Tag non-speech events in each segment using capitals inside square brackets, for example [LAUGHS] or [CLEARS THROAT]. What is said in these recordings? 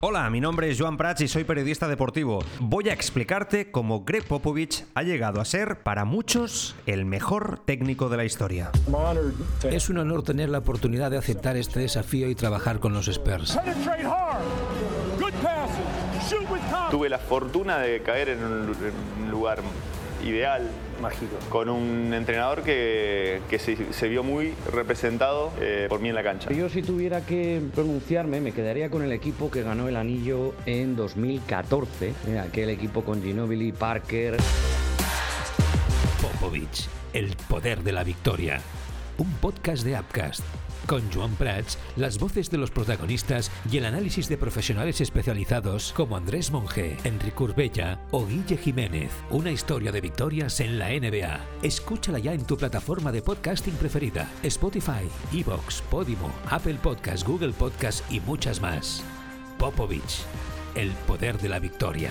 Hola, mi nombre es Joan Prats y soy periodista deportivo. Voy a explicarte cómo Greg Popovich ha llegado a ser, para muchos, el mejor técnico de la historia. Es un honor tener la oportunidad de aceptar este desafío y trabajar con los Spurs. Tuve la fortuna de caer en un lugar ideal, mágico. Con un entrenador que, que se, se, vio muy representado eh, por mí en la cancha. Yo si tuviera que pronunciarme, me quedaría con el equipo que ganó el anillo en 2014. Eh, aquel equipo con Ginobili, Parker. Popovich, el poder de la victoria. Un podcast de Upcast con Joan Prats, las voces de los protagonistas y el análisis de profesionales especializados como Andrés Monge, Enrique Urbella o Guille Jiménez. Una historia de victorias en la NBA. Escúchala ya en tu plataforma de podcasting preferida: Spotify, Evox, Podimo, Apple Podcast, Google Podcast y muchas más. Popovich, el poder de la victoria.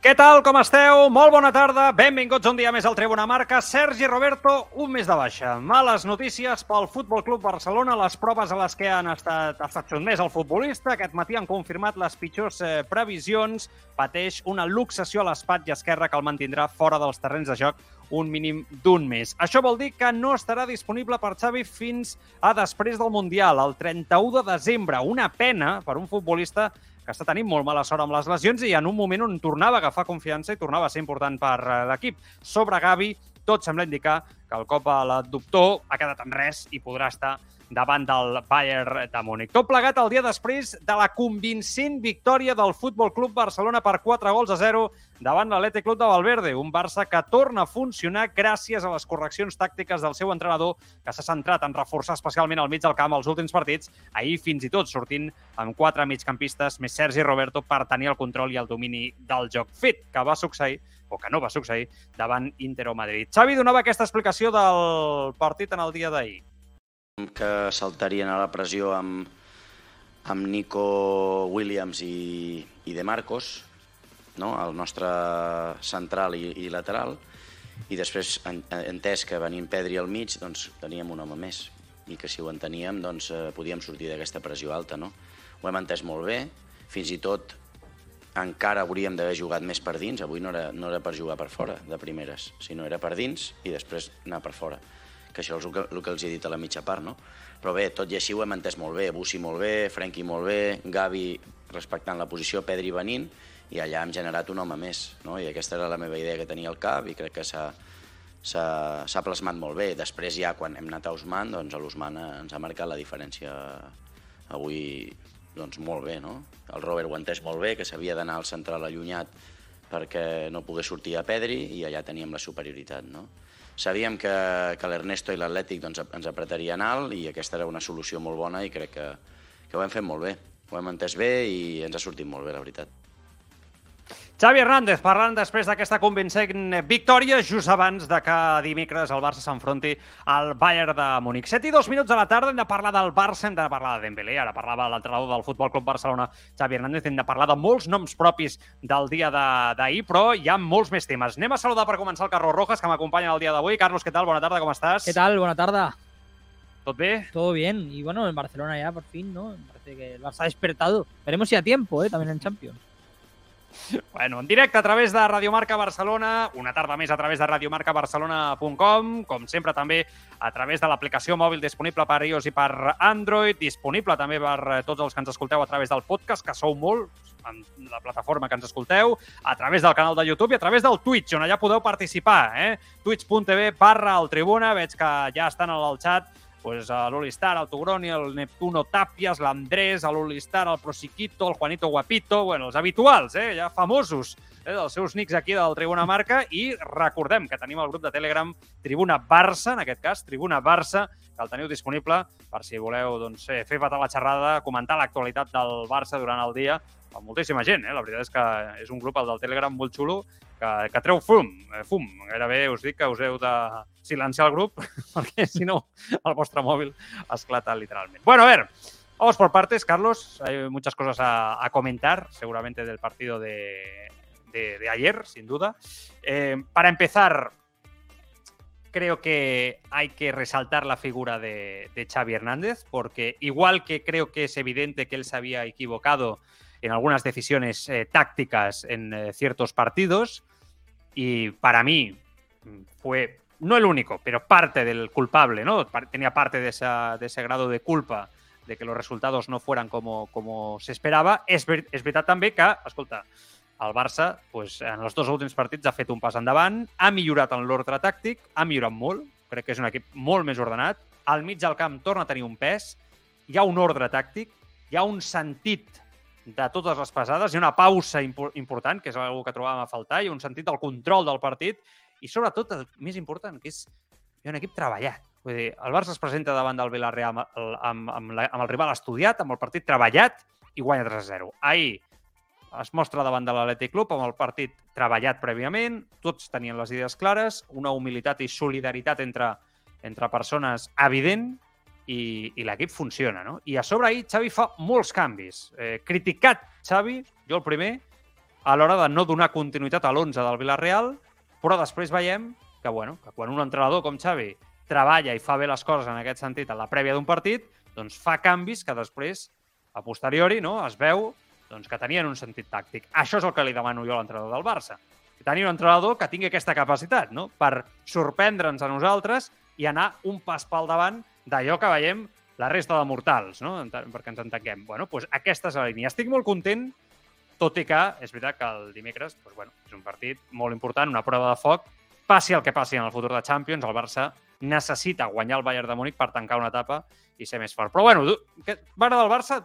Què tal, com esteu? Molt bona tarda, benvinguts un dia més al Tribuna Marca. Sergi Roberto, un mes de baixa. Males notícies pel Futbol Club Barcelona, les proves a les que han estat, estat sotmès el futbolista. Aquest matí han confirmat les pitjors eh, previsions. Pateix una luxació a l'espatlla esquerra que el mantindrà fora dels terrenys de joc un mínim d'un mes. Això vol dir que no estarà disponible per Xavi fins a després del Mundial, el 31 de desembre. Una pena per un futbolista que està tenint molt mala sort amb les lesions i en un moment on tornava a agafar confiança i tornava a ser important per eh, l'equip. Sobre Gavi, tot sembla indicar que el cop a l'adductor ha quedat en res i podrà estar davant del Bayern de Múnich. Tot plegat el dia després de la convincent victòria del Futbol Club Barcelona per 4 gols a 0 davant l'Atlètic Club de Valverde, un Barça que torna a funcionar gràcies a les correccions tàctiques del seu entrenador, que s'ha centrat en reforçar especialment al mig del camp els últims partits, ahir fins i tot sortint amb quatre migcampistes més Sergi Roberto per tenir el control i el domini del joc fet, que va succeir o que no va succeir davant Inter o Madrid. Xavi donava aquesta explicació del partit en el dia d'ahir que saltarien a la pressió amb, amb Nico Williams i, i De Marcos, no? el nostre central i, i lateral, i després, en, entès que venint Pedri al mig, doncs teníem un home més, i que si ho enteníem, doncs eh, podíem sortir d'aquesta pressió alta. No? Ho hem entès molt bé, fins i tot encara hauríem d'haver jugat més per dins, avui no era, no era per jugar per fora, de primeres, sinó era per dins i després anar per fora que això és el que, el que els he dit a la mitja part, no? Però bé, tot i així ho hem entès molt bé, Bussi molt bé, Frenkie molt bé, Gavi respectant la posició, Pedri venint, i allà hem generat un home més, no? I aquesta era la meva idea que tenia al cap i crec que s'ha plasmat molt bé. Després ja, quan hem anat a Usman, doncs l'Usman ens ha marcat la diferència avui doncs, molt bé, no? El Robert ho entès molt bé, que s'havia d'anar al central allunyat perquè no pogués sortir a Pedri i allà teníem la superioritat, no? Sabíem que, que l'Ernesto i l'Atlètic doncs, ens apretarien alt i aquesta era una solució molt bona i crec que, que ho hem fet molt bé. Ho hem entès bé i ens ha sortit molt bé, la veritat. Xavi Hernández parlant després d'aquesta convincent victòria just abans de que dimecres el Barça s'enfronti al Bayern de Múnich. 7 i 2 minuts de la tarda hem de parlar del Barça, hem de parlar de Dembélé, ara parlava l'entrenador del Futbol Club Barcelona, Xavi Hernández, hem de parlar de molts noms propis del dia d'ahir, però hi ha molts més temes. Anem a saludar per començar el Carlos Rojas, que m'acompanya el dia d'avui. Carlos, què tal? Bona tarda, com estàs? ¿Qué tal? Buena tarde. ¿Todo bien? Todo bien. Y bueno, en Barcelona ya por fin, ¿no? Parece que el Barça ha despertado. Veremos si a tiempo, ¿eh? También en Champions. [LAUGHS] Bueno, en directe a través de Radiomarca Barcelona, una tarda més a través de radiomarcabarcelona.com, com sempre també a través de l'aplicació mòbil disponible per iOS i per Android, disponible també per tots els que ens escolteu a través del podcast, que sou molt, en la plataforma que ens escolteu, a través del canal de YouTube i a través del Twitch, on allà podeu participar, eh? twitch.tv barra el Tribuna, veig que ja estan al xat pues, a l'Olistar, el Togroni, el Neptuno Tapias, l'Andrés, l'Olistar, el Prosiquito, el Juanito Guapito, bueno, els habituals, eh, ja famosos eh, dels seus nics aquí del Tribuna Marca i recordem que tenim el grup de Telegram Tribuna Barça, en aquest cas, Tribuna Barça, que el teniu disponible per si voleu doncs, fer patar la xerrada, comentar l'actualitat del Barça durant el dia a moltíssima gent. Eh? La veritat és que és un grup, el del Telegram, molt xulo, que, que treu fum, eh, fum. Gairebé us dic que us heu de silenciar el grup, [LAUGHS] perquè si no el vostre mòbil esclata literalment. Bueno, a ver, vamos por partes, Carlos. Hay muchas cosas a, comentar, seguramente del partido de, de, ayer, sin duda. Eh, para empezar, creo que hay que resaltar la figura de, Xavi Hernández, porque igual que creo que es evidente que él se había equivocado en algunas decisiones eh, tácticas en ciertos partidos, y para mí fue no el único, pero parte del culpable, ¿no? Tenía parte de, esa, de ese grado de culpa de que los resultados no fueran como, como se esperaba. És, ver, és veritat també que, escolta, el Barça pues, en els dos últims partits ha fet un pas endavant, ha millorat en l'ordre tàctic, ha millorat molt, crec que és un equip molt més ordenat, al mig del camp torna a tenir un pes, hi ha un ordre tàctic, hi ha un sentit de totes les pesades, hi ha una pausa impo important, que és una que trobàvem a faltar, ha un sentit del control del partit, i sobretot el més important, que és hi ha un equip treballat. Vull dir, el Barça es presenta davant del Villarreal amb, amb, amb, la, amb el rival estudiat, amb el partit treballat i guanya 3-0. Ahir es mostra davant de l'Atlètic Club amb el partit treballat prèviament, tots tenien les idees clares, una humilitat i solidaritat entre, entre persones evident i, i l'equip funciona. No? I a sobre ahir Xavi fa molts canvis. Eh, criticat Xavi, jo el primer, a l'hora de no donar continuïtat a l'11 del Villarreal, però després veiem que, bueno, que quan un entrenador com Xavi treballa i fa bé les coses en aquest sentit a la prèvia d'un partit, doncs fa canvis que després, a posteriori, no, es veu doncs, que tenien un sentit tàctic. Això és el que li demano jo a l'entrenador del Barça. Que tenir un entrenador que tingui aquesta capacitat, no? per sorprendre'ns a nosaltres i anar un pas pel davant d'allò que veiem la resta de mortals, no? perquè ens entenguem. Bueno, doncs aquesta és la línia. Estic molt content, tot i que és veritat que el dimecres doncs, bueno, és un partit molt important, una prova de foc. Passi el que passi en el futur de Champions, el Barça necesita guanyar el Bayern de Múnich per tancar una etapa i ser més fort. Però bueno, tu, què, m'agrada el Barça?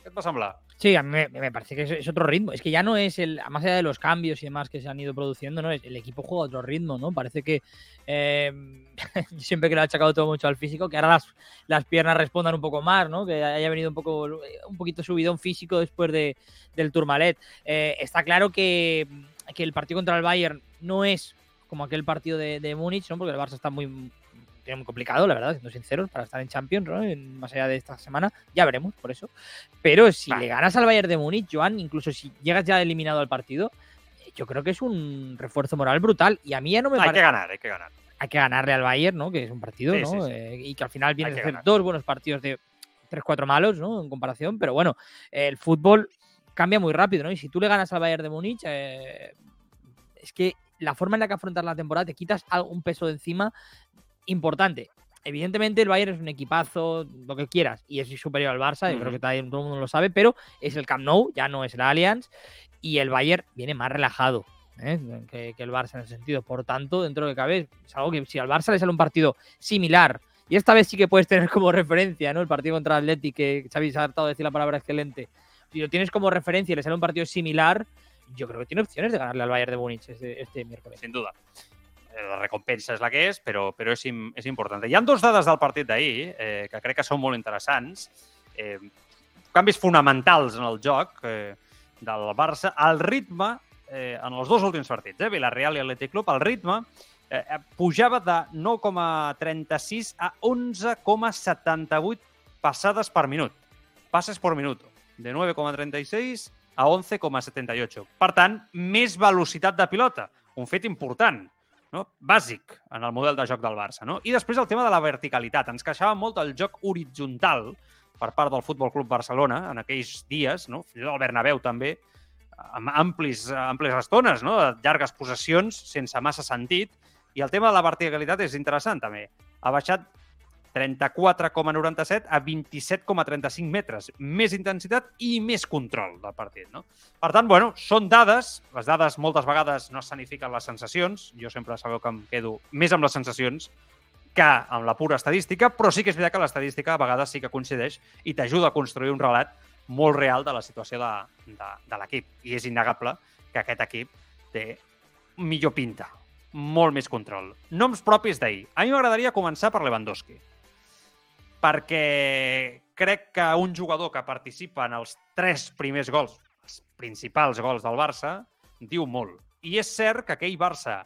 Què et va semblar? Sí, a mí me, parece que es, otro ritmo. Es que ya no es el, más allá de los cambios y demás que se han ido produciendo, ¿no? El equipo juega otro ritmo, ¿no? Parece que eh, [LAUGHS] siempre que lo ha achacado todo mucho al físico, que ahora las, las, piernas respondan un poco más, ¿no? Que haya venido un poco un poquito subidón físico después de, del Tourmalet. Eh, está claro que, que, el partido contra el Bayern no es como aquel partido de, de Múnich, ¿no? Porque el Barça está muy muy complicado, la verdad, siendo sinceros, para estar en Champions, ¿no? En, más allá de esta semana. Ya veremos, por eso. Pero si le ganas al Bayern de Múnich, Joan, incluso si llegas ya eliminado al partido, yo creo que es un refuerzo moral brutal. Y a mí ya no me Hay parece... que ganar, hay que ganar. Hay que ganarle al Bayern, ¿no? Que es un partido, sí, ¿no? Sí, sí. Eh, y que al final viene a hacer dos buenos partidos de 3-4 malos, ¿no? En comparación. Pero bueno, el fútbol cambia muy rápido, ¿no? Y si tú le ganas al Bayern de Múnich, eh, es que la forma en la que afrontas la temporada te quitas un peso de encima importante. Evidentemente el Bayern es un equipazo, lo que quieras, y es superior al Barça, yo creo que todo el mundo lo sabe, pero es el Camp Nou, ya no es el Allianz, y el Bayern viene más relajado ¿eh? que, que, el Barça en ese sentido. Por tanto, dentro de lo que cabe, es algo que si al Barça le sale un partido similar, y esta vez sí que puedes tener [LAUGHS] como referencia ¿no? el partido contra el Atleti, que Xavi se ha hartado de decir la palabra excelente, si lo tienes como referencia y le sale un partido similar, yo creo que tiene opciones de ganarle al Bayern de Múnich este, este miércoles. Sin duda. La recompensa és la que és, però, però és, és important. Hi han dos dades del partit d'ahir eh, que crec que són molt interessants. Eh, canvis fonamentals en el joc eh, del Barça. El ritme, eh, en els dos últims partits, eh, Villarreal i Atlètic Club, el ritme eh, pujava de 9,36 a 11,78 passades per minut. Passes per minut. De 9,36 a 11,78. Per tant, més velocitat de pilota. Un fet important no? bàsic en el model de joc del Barça. No? I després el tema de la verticalitat. Ens queixava molt el joc horitzontal per part del Futbol Club Barcelona en aquells dies, no? fins i tot el Bernabéu també, amb amplis, amplis estones, no? de llargues possessions sense massa sentit. I el tema de la verticalitat és interessant també. Ha baixat 34,97 a 27,35 metres. Més intensitat i més control del partit. No? Per tant, bueno, són dades. Les dades moltes vegades no escenifiquen les sensacions. Jo sempre sabeu que em quedo més amb les sensacions que amb la pura estadística, però sí que és veritat que l'estadística a vegades sí que coincideix i t'ajuda a construir un relat molt real de la situació de, de, de l'equip. I és innegable que aquest equip té millor pinta, molt més control. Noms propis d'ahir. A mi m'agradaria començar per Lewandowski perquè crec que un jugador que participa en els tres primers gols, els principals gols del Barça, diu molt. I és cert que aquell Barça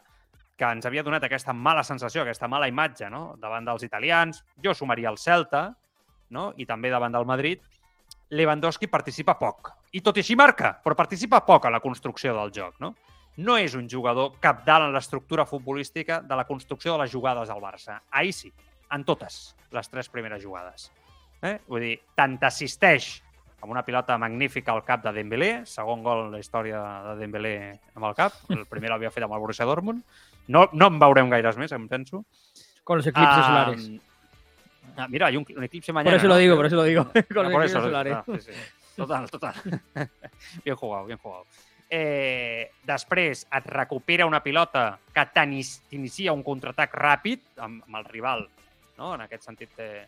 que ens havia donat aquesta mala sensació, aquesta mala imatge no? davant dels italians, jo sumaria el Celta, no? i també davant del Madrid, Lewandowski participa poc. I tot i així marca, però participa poc a la construcció del joc. No, no és un jugador capdalt en l'estructura futbolística de la construcció de les jugades del Barça. Ahir sí, en totes les tres primeres jugades. Eh? Vull dir, tant assisteix amb una pilota magnífica al cap de Dembélé, segon gol en la història de Dembélé amb el cap, el primer l'havia fet amb el Borussia Dortmund. No, no en veurem gaires més, em penso. Con los eclipses uh, solares. Ah, mira, hay un, un, eclipse mañana. Por eso ¿no? lo digo, por eso lo digo. Con por eso, solares. No, sí, sí. Total, total. [LAUGHS] bien jugado, bien jugado. Eh, després et recupera una pilota que t'inicia un contraatac ràpid amb, amb el rival, no? en aquest sentit eh,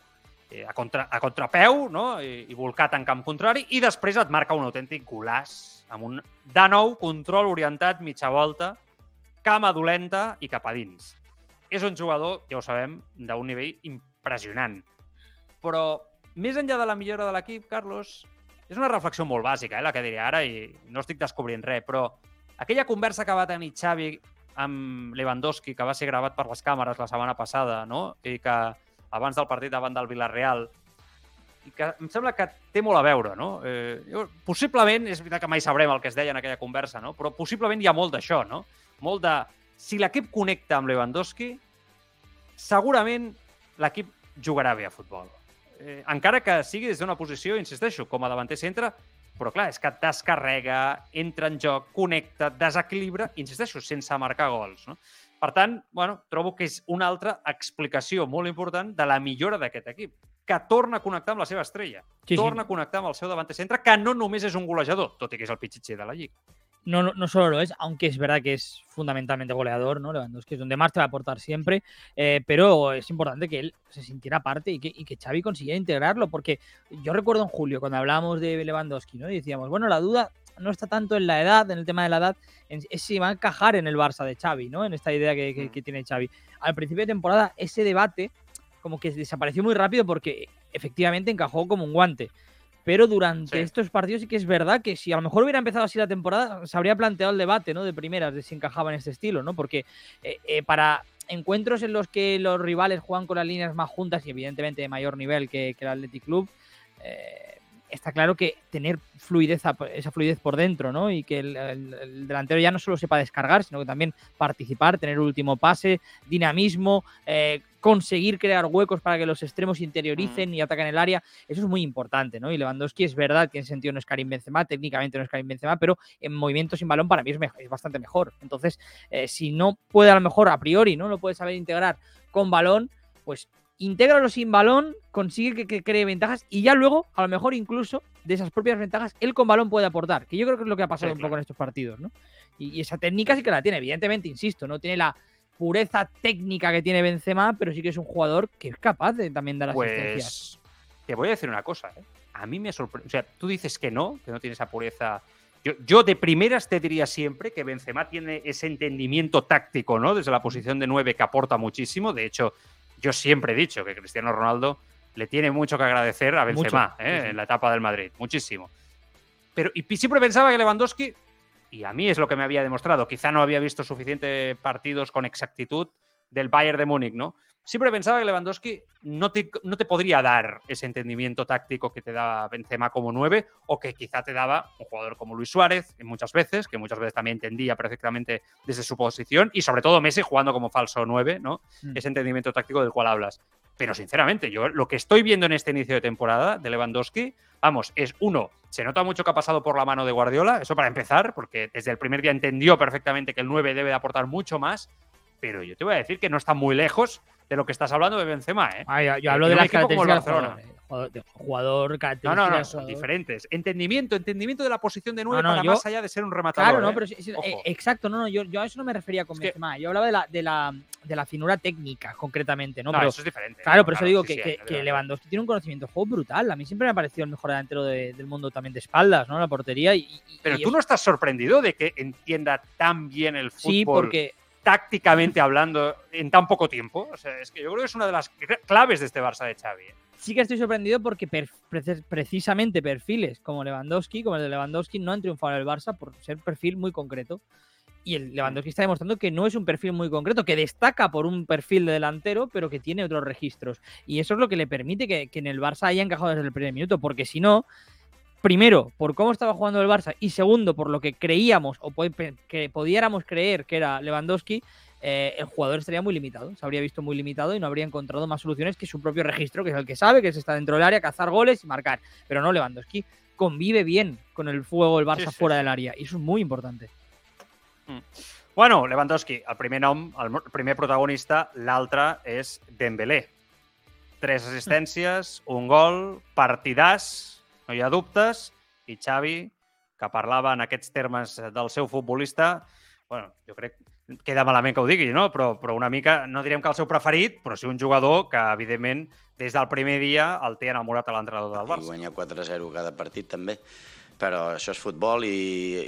a, contra, a contrapeu no? I, i volcat en camp contrari, i després et marca un autèntic golaç amb un, de nou, control orientat, mitja volta, cama dolenta i cap a dins. És un jugador, ja ho sabem, d'un nivell impressionant. Però, més enllà de la millora de l'equip, Carlos, és una reflexió molt bàsica, eh, la que diré ara, i no estic descobrint res, però aquella conversa que va tenir Xavi amb Lewandowski, que va ser gravat per les càmeres la setmana passada, no? i que abans del partit davant del Villarreal, i que em sembla que té molt a veure, no? Eh, jo, possiblement, és veritat que mai sabrem el que es deia en aquella conversa, no? però possiblement hi ha molt d'això, no? Molt de... Si l'equip connecta amb Lewandowski, segurament l'equip jugarà bé a futbol. Eh, encara que sigui des d'una posició, insisteixo, com a davanter centre, però clar, és que descarrega, entra en joc, connecta, desequilibra, insisteixo, sense marcar gols. No? Per tant, bueno, trobo que és una altra explicació molt important de la millora d'aquest equip, que torna a connectar amb la seva estrella, sí, torna sí. a connectar amb el seu davanter centre, que no només és un golejador, tot i que és el pitxitxer de la Lliga no, no, solo lo es, aunque es verdad que es fundamentalmente goleador, ¿no? Lewandowski es donde más te va a aportar siempre, eh, pero es importante que él se sintiera parte y que, y que Xavi consiguiera integrarlo, porque yo recuerdo en julio cuando hablábamos de Lewandowski, ¿no? Y decíamos, bueno, la duda no está tanto en la edad, en el tema de la edad, es si va a encajar en el Barça de Xavi, ¿no? En esta idea que, que, que tiene Xavi. Al principio de temporada, ese debate como que desapareció muy rápido porque efectivamente encajó como un guante pero durante sí. estos partidos sí que es verdad que si a lo mejor hubiera empezado así la temporada, se habría planteado el debate, ¿no? De primeras, de si encajaba en este estilo, ¿no? Porque eh, eh, para encuentros en los que los rivales juegan con las líneas más juntas y evidentemente de mayor nivel que, que el Athletic Club, eh, está claro que tener fluidez, esa fluidez por dentro, ¿no? Y que el, el, el, delantero ya no solo sepa descargar, sino que también participar, tener último pase, dinamismo, eh, conseguir crear huecos para que los extremos interioricen mm. y ataquen el área. Eso es muy importante, ¿no? Y Lewandowski es verdad que en sentido no es Karim Benzema, técnicamente no es Karim Benzema, pero en movimiento sin balón para mí es, mejor, es bastante mejor. Entonces, eh, si no puede a lo mejor a priori, ¿no? Lo puede saber integrar con balón, pues intégralo sin balón, consigue que, que, cree ventajas y ya luego, a lo mejor incluso de esas propias ventajas, él con balón puede aportar, que yo creo que es lo que ha pasado sí, un poco en estos partidos, ¿no? Y, y, esa técnica sí que la tiene, evidentemente, insisto, no tiene la pureza técnica que tiene Benzema, pero sí que es un jugador que es capaz de también dar pues, asistencias. Te voy a decir una cosa, ¿eh? a mí me sorprende, o sea, tú dices que no, que no tiene esa pureza yo, yo, de primeras te diría siempre que Benzema tiene ese entendimiento táctico, ¿no? Desde la posición de 9 que aporta muchísimo. De hecho, yo siempre he dicho que Cristiano Ronaldo le tiene mucho que agradecer a Benzema ¿eh? sí, en la etapa del Madrid, muchísimo. Pero y siempre pensaba que Lewandowski, y a mí es lo que me había demostrado, quizá no había visto suficientes partidos con exactitud del Bayern de Múnich, ¿no? Siempre pensaba que Lewandowski no te, no te podría dar ese entendimiento táctico que te da Benzema como 9 o que quizá te daba un jugador como Luis Suárez muchas veces, que muchas veces también entendía perfectamente desde su posición y sobre todo Messi jugando como falso 9, ¿no? Mm. Ese entendimiento táctico del cual hablas. Pero sinceramente, yo lo que estoy viendo en este inicio de temporada de Lewandowski, vamos, es uno, se nota mucho que ha pasado por la mano de Guardiola, eso para empezar, porque desde el primer día entendió perfectamente que el 9 debe de aportar mucho más, pero yo te voy a decir que no está muy lejos de lo que estás hablando de Benzema, ¿eh? Ah, yo, yo hablo de las características del jugador, jugador, jugador no, no, no, son diferentes. Entendimiento, entendimiento de la posición de 9 no, no, para yo, más allá de ser un rematador. Claro, no, ¿eh? pero sí, sí, eh, exacto, no, no, yo, yo, a eso no me refería con es Benzema. Que... Yo hablaba de la, de la, de la finura técnica, concretamente, ¿no? No, pero, eso es diferente. Claro, por eso digo sí, que, que, que Lewandowski tiene un conocimiento de juego brutal. A mí siempre me ha parecido el mejor delantero de, del mundo también de espaldas, ¿no? La portería. Y, y, pero tú no estás sorprendido de que entienda tan bien el fútbol. Sí, porque tácticamente hablando en tan poco tiempo. O sea, es que yo creo que es una de las claves de este Barça de Xavi. ¿eh? sí que estoy sorprendido porque precisamente perfiles como Lewandowski, como el de Lewandowski, no han triunfado en el Barça por ser perfil muy concreto. Y el Lewandowski está demostrando que no es un perfil muy concreto, que destaca por un perfil de delantero, pero que tiene otros registros. Y eso es lo que le permite que, en el Barça haya encajado desde el primer minuto, porque si no, primero, por cómo estaba jugando el Barça, y segundo, por lo que creíamos o que pudiéramos creer que era Lewandowski, eh, el jugador estaría muy limitado, se habría visto muy limitado y no habría encontrado más soluciones que su propio registro, que es el que sabe, que es estar dentro del área, cazar goles y marcar. Pero no Lewandowski convive bien con el fuego del Barça fuera del área y eso es muy importante. Mm. Bueno, Lewandowski, el primer nom, el primer protagonista, l'altre és Dembélé. Tres assistències, un gol, partidàs, no hi ha dubtes, i Xavi, que parlava en aquests termes del seu futbolista, bueno, jo crec queda malament que ho digui, no? Però, però una mica, no direm que el seu preferit, però sí un jugador que, evidentment, des del primer dia el té enamorat a l'entrenador del Barça. I guanya 4-0 cada partit, també. Però això és futbol i,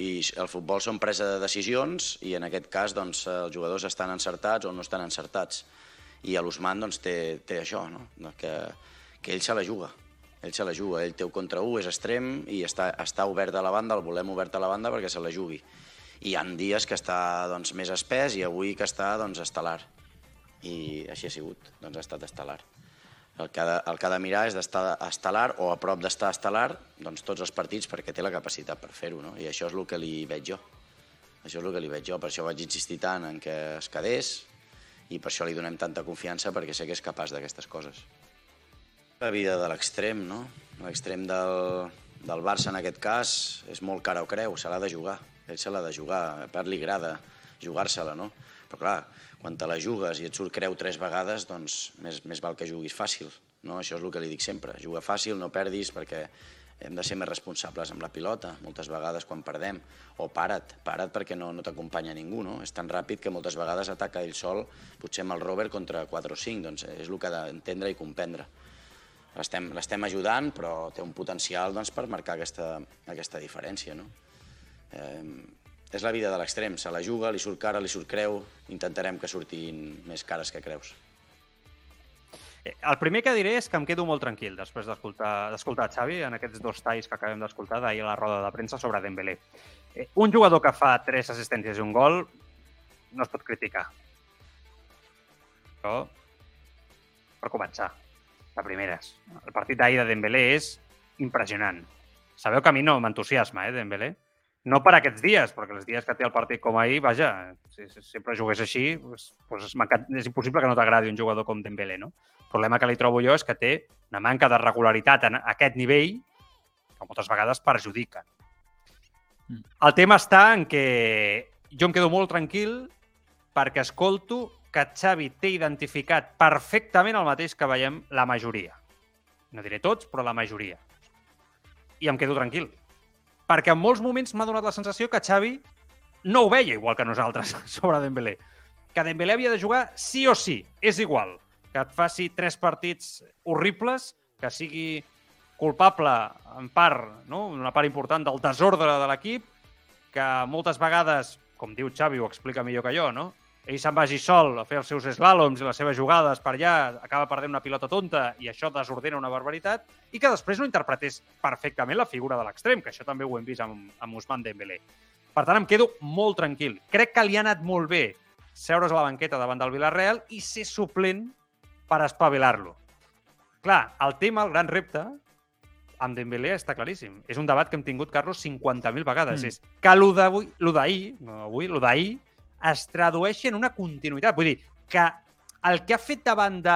i el futbol són presa de decisions i en aquest cas doncs, els jugadors estan encertats o no estan encertats. I l'Usman doncs, té, té això, no? que, que ell se la juga. Ell se la juga, ell té un contra un, és extrem i està, està obert a la banda, el volem obert a la banda perquè se la jugui i hi ha dies que està doncs, més espès i avui que està doncs, estel·lar. I així ha sigut, doncs ha estat estel·lar. El que ha de, el que ha de mirar és d'estar estel·lar o a prop d'estar estel·lar doncs, tots els partits perquè té la capacitat per fer-ho, no? i això és el que li veig jo. Això és el que li veig jo, per això vaig insistir tant en que es quedés i per això li donem tanta confiança perquè sé que és capaç d'aquestes coses. La vida de l'extrem, no? L'extrem del, del Barça en aquest cas és molt cara o creu, se l'ha de jugar ell se l'ha de jugar, a part li agrada jugar-se-la, no? Però clar, quan te la jugues i et surt creu tres vegades, doncs més, més val que juguis fàcil, no? Això és el que li dic sempre, juga fàcil, no perdis, perquè hem de ser més responsables amb la pilota, moltes vegades quan perdem, o para't, para't perquè no, no t'acompanya ningú, no? És tan ràpid que moltes vegades ataca ell sol, potser amb el Robert contra 4 o 5, doncs és el que ha d'entendre i comprendre. L'estem ajudant, però té un potencial doncs, per marcar aquesta, aquesta diferència, no? Eh, és la vida de l'extrem, se la juga, li surt cara, li surt creu, intentarem que surtin més cares que creus. Eh, el primer que diré és que em quedo molt tranquil després d'escoltar Xavi en aquests dos talls que acabem d'escoltar d'ahir a la roda de premsa sobre Dembélé. Eh, un jugador que fa tres assistències i un gol no es pot criticar. Però, per començar, de primeres, el partit d'ahir de Dembélé és impressionant. Sabeu que a mi no m'entusiasma, eh, Dembélé? no per aquests dies, perquè els dies que té el partit com ahir, vaja, si, si sempre jugués així, doncs, doncs és impossible que no t'agradi un jugador com Dembélé, no? El problema que li trobo jo és que té una manca de regularitat en aquest nivell que moltes vegades perjudica. Mm. El tema està en que jo em quedo molt tranquil perquè escolto que Xavi té identificat perfectament el mateix que veiem la majoria. No diré tots, però la majoria. I em quedo tranquil perquè en molts moments m'ha donat la sensació que Xavi no ho veia igual que nosaltres [LAUGHS] sobre Dembélé. Que Dembélé havia de jugar sí o sí, és igual. Que et faci tres partits horribles, que sigui culpable en part, no? una part important del desordre de l'equip, que moltes vegades, com diu Xavi, ho explica millor que jo, no? Ell se'n vagi sol a fer els seus slàloms i les seves jugades per allà, acaba perdent una pilota tonta i això desordena una barbaritat, i que després no interpretés perfectament la figura de l'extrem, que això també ho hem vist amb, amb Usman Dembélé. Per tant, em quedo molt tranquil. Crec que li ha anat molt bé seure's a la banqueta davant del Villarreal i ser suplent per espavilar-lo. Clar, el tema, el gran repte, amb Dembélé està claríssim. És un debat que hem tingut, Carlos, 50.000 vegades. Mm. És que lo d'ahir, no avui, lo d'ahir, es tradueixi en una continuïtat. Vull dir, que el que ha fet davant de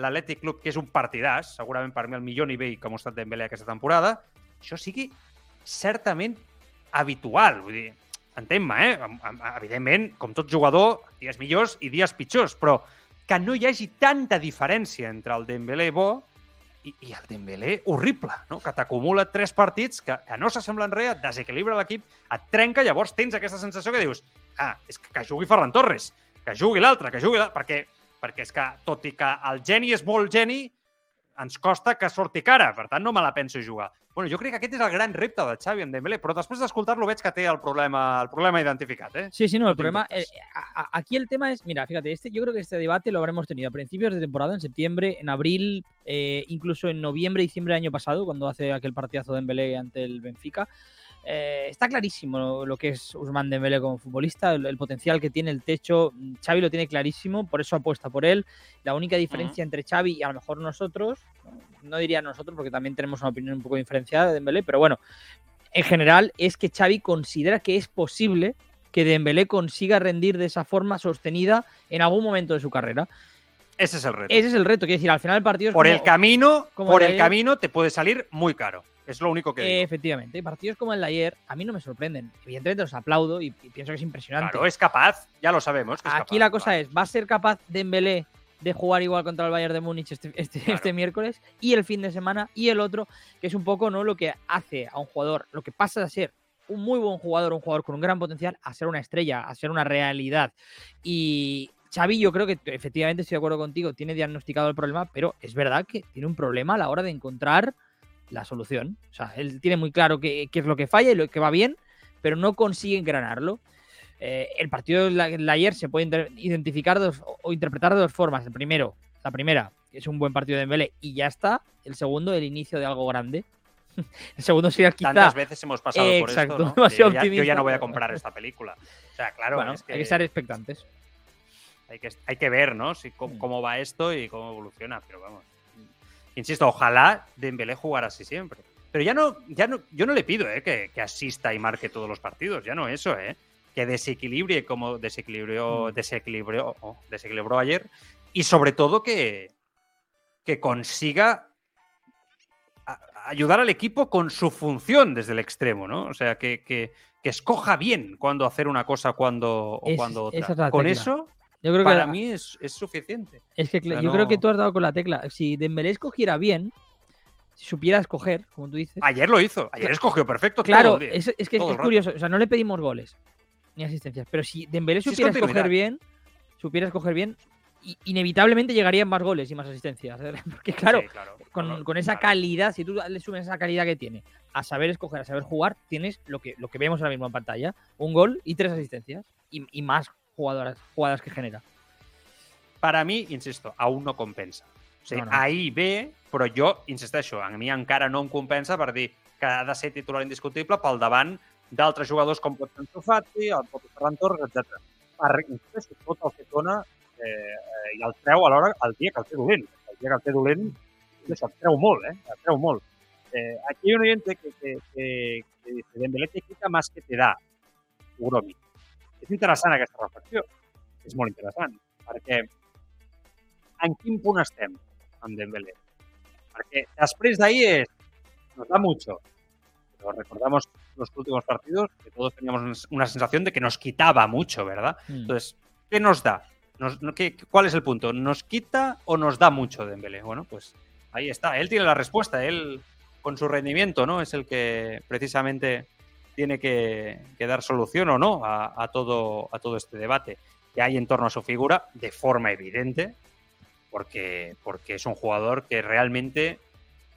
l'Atlètic Club, que és un partidàs, segurament per mi el millor nivell que ha mostrat Dembélé aquesta temporada, això sigui certament habitual. Vull dir, entén-me, eh? Evidentment, com tot jugador, dies millors i dies pitjors, però que no hi hagi tanta diferència entre el Dembélé bo i, i el Dembélé horrible, no? que t'acumula tres partits que, que no s'assemblen res, et desequilibra l'equip, et trenca, llavors tens aquesta sensació que dius ah, és que, que jugui Ferran Torres, que jugui l'altre, que jugui l'altre, perquè, perquè és que, tot i que el geni és molt geni, ens costa que surti cara, per tant no me la penso jugar. Bueno, jo crec que aquest és el gran repte de Xavi en Dembélé, però després d'escoltar-lo veig que té el problema, el problema identificat. ¿eh? Sí, sí, no, el problema... Eh, aquí el tema es, mira, fíjate, este, yo creo que este debate lo habremos tenido a principios de temporada, en septiembre, en abril, eh, incluso en noviembre, diciembre del año pasado, cuando hace aquel partidazo de Dembélé ante el Benfica. Eh, está clarísimo lo que es Usman Dembélé como futbolista, el, potencial que tiene, el techo. Xavi lo tiene clarísimo, por eso apuesta por él. La única diferencia entre Xavi y a lo mejor nosotros, no diría nosotros porque también tenemos una opinión un poco diferenciada de Dembélé, pero bueno, en general es que Xavi considera que es posible que Dembélé consiga rendir de esa forma sostenida en algún momento de su carrera. Ese es el reto. Ese es el reto, quiero decir, al final el partido es por el camino, por el camino te puede salir muy caro. Es lo único que. Digo. Efectivamente. Partidos como el de ayer a mí no me sorprenden. Evidentemente los aplaudo y, pienso que es impresionante. Claro, es capaz, ya lo sabemos. Aquí la cosa es: ¿va a ser capaz Dembélé de jugar igual contra el Bayern de Múnich este, este, este, miércoles y el fin de semana y el otro, que es un poco ¿no? lo que hace a un jugador, lo que pasa de ser un muy buen jugador, un jugador con un gran potencial, a ser una estrella, a ser una realidad. Y Xavi, yo creo que efectivamente estoy de acuerdo contigo, tiene diagnosticado el problema, pero es verdad que tiene un problema a la hora de encontrar la solución. O sea, él tiene muy claro qué, es lo que falla y lo que va bien, pero no consigue engranarlo. Eh, el partido de ayer se puede identificar o interpretar de dos formas. El primero, la primera, es un buen partido de Dembélé y ya está. El segundo, el inicio de algo grande. [LAUGHS] el segundo sería quizá... Tantas veces hemos pasado por esto, ¿no? [LAUGHS] yo, ya, yo, ya, no voy a comprar esta película. O sea, claro, hay que estar expectantes. Hay que, hay que ver, ¿no? Si, cómo, mm. cómo va esto y cómo evoluciona, pero vamos. Insisto, ojalá Dembélé jugara así siempre. Pero ya no, ya no, yo no le pido ¿eh? que, asista y marque todos los partidos, ya no eso, ¿eh? que desequilibre como desequilibrió, mm. desequilibrió, oh, desequilibró ayer y sobre todo que, que consiga ayudar al equipo con su función desde el extremo, ¿no? O sea, que, que, escoja bien cuándo hacer una cosa cuando, o cuando otra. Con eso, yo creo Para mí es, suficiente. Es que yo creo que tú has dado con la tecla. Si Dembélé escogiera bien, si supiera escoger, como tú dices. Ayer lo hizo, ayer escogió perfecto. Claro, es, que es, curioso. O sea, no le pedimos goles ni asistencias. Pero si Dembélé supiera escoger bien, supiera escoger bien, inevitablemente llegarían más goles y más asistencias. [LAUGHS] Porque claro, con, esa calidad, si tú le sumes esa calidad que tiene a saber escoger, a saber jugar, tienes lo que, lo que vemos ahora mismo en pantalla, un gol y tres asistencias. Y, y más jugadoras, jugadas que genera. Para mi, insisto, aún no compensa. O sigui, no, no. ahir bé, però jo insisteixo, a mi encara no em compensa per dir que ha de ser titular indiscutible pel davant d'altres jugadors com pot ser Fati, el pot Ferran Torres, etc. Per, insisteixo, tot el que dona eh, i el treu alhora el dia que el té dolent. El dia que el té dolent, això, el treu molt, eh? El treu molt. Eh, aquí hay un oyente que, que, que, que dice, Dembélé te quita más que te da, Uromi. És interessant aquesta reflexió. És molt interessant, perquè en quin punt estem amb Dembélé? Perquè després d'ahir és, nos da mucho, pero recordamos los últimos partidos que todos teníamos una sensación de que nos quitaba mucho, ¿verdad? Mm. Entonces, ¿qué nos da? Nos, ¿qué, ¿Cuál es el punto? ¿Nos quita o nos da mucho Dembélé? Bueno, pues ahí está. Él tiene la respuesta. Él, con su rendimiento, ¿no? Es el que precisamente tiene que, dar solución o no a, todo, a todo este debate que hay en torno a su figura de forma evidente, porque, es un jugador que realmente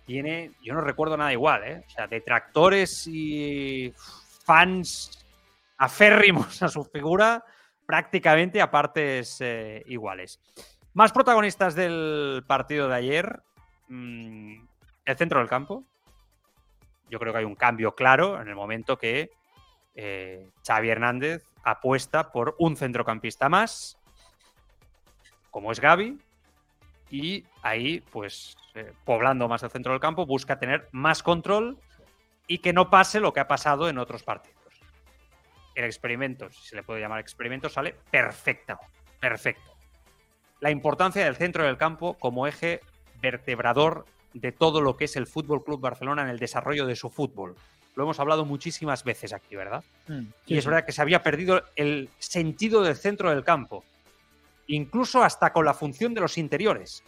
tiene, yo no recuerdo nada igual, ¿eh? o sea, detractores y fans aférrimos a su figura prácticamente a partes eh, iguales. Más protagonistas del partido de ayer, mm, el centro del campo, yo creo que hay un cambio claro en el momento que eh, Xavi Hernández apuesta por un centrocampista más, como es Gaby, y ahí, pues, eh, poblando más el centro del campo, busca tener más control y que no pase lo que ha pasado en otros partidos. El experimento, si se le puede llamar experimento, sale perfecto, perfecto. La importancia del centro del campo como eje vertebrador de todo lo que es el Fútbol Club Barcelona en el desarrollo de su fútbol. Lo hemos hablado muchísimas veces aquí, ¿verdad? Mm, y es verdad que se había perdido el sentido del centro del campo, incluso hasta con la función de los interiores,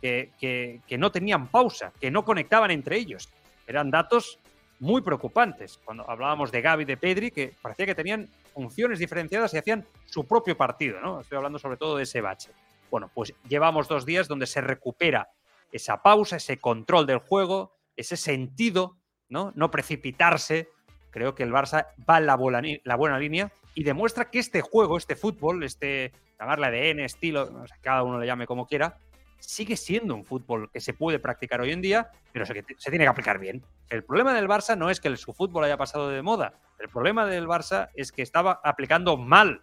que, no tenían pausa, que no conectaban entre ellos. Eran datos muy preocupantes. Cuando hablábamos de Gaby, de Pedri, que parecía que tenían funciones diferenciadas y hacían su propio partido, ¿no? Estoy hablando sobre todo de ese bache. Bueno, pues llevamos dos días donde se recupera esa pausa, ese control del juego, ese sentido, ¿no? No precipitarse. Creo que el Barça va en la buena, la buena línea y demuestra que este juego, este fútbol, este, llamarle ADN, estilo, cada uno le llame como quiera, sigue siendo un fútbol que se puede practicar hoy en día, pero se, se tiene que aplicar bien. El problema del Barça no es que su fútbol haya pasado de moda, el problema del Barça es que estaba aplicando mal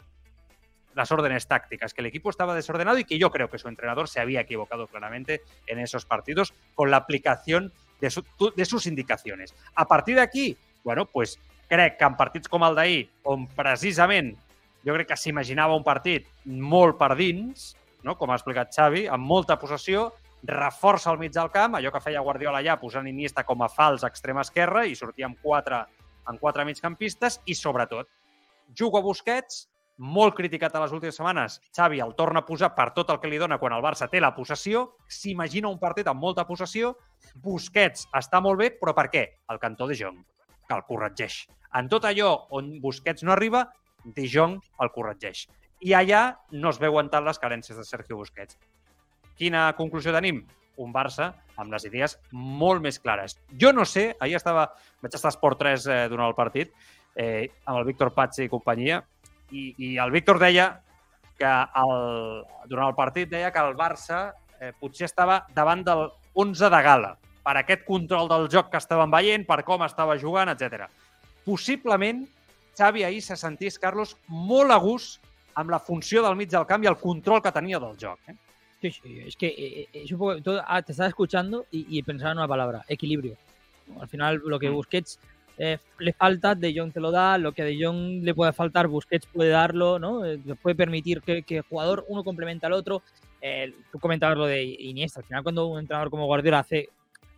las órdenes tácticas, que el equipo estaba desordenado y que yo creo que su entrenador se había equivocado claramente en esos partidos con la aplicación de, de sus indicaciones. A partir de aquí, bueno, pues crec que en partits com el d'ahir, on precisament jo crec que s'imaginava un partit molt per dins, no? com ha explicat Xavi, amb molta possessió, reforça al mig del camp, allò que feia Guardiola allà, posant Iniesta com a fals extrema esquerra i sortia amb quatre, amb quatre migcampistes i, sobretot, a Busquets, molt criticat a les últimes setmanes, Xavi el torna a posar per tot el que li dona quan el Barça té la possessió, s'imagina un partit amb molta possessió, Busquets està molt bé, però per què? El cantó de Jong, que el corregeix. En tot allò on Busquets no arriba, De Jong el corregeix. I allà no es veuen tant les carències de Sergio Busquets. Quina conclusió tenim? Un Barça amb les idees molt més clares. Jo no sé, ahir estava, vaig estar a Esport 3 eh, durant el partit, eh, amb el Víctor Patzi i companyia, i, i el Víctor deia que el, durant el partit deia que el Barça eh, potser estava davant del 11 de gala per aquest control del joc que estaven veient, per com estava jugant, etc possiblement Xavi ahir se sentís, Carlos, molt a gust amb la funció del mig del camp i el control que tenia del joc. Eh? Sí, sí, es que eh, eh, es un poco, todo, ah, te estaba escuchando y, y, pensaba en una palabra, equilibrio. Al final, lo que mm. Busquets eh, le falta, De Jong te lo da, lo que a De Jong le puede faltar, Busquets puede darlo, ¿no? Eh, puede permitir que, que, el jugador uno complementa al otro. Eh, tú comentabas lo de Iniesta, al final cuando un entrenador como Guardiola hace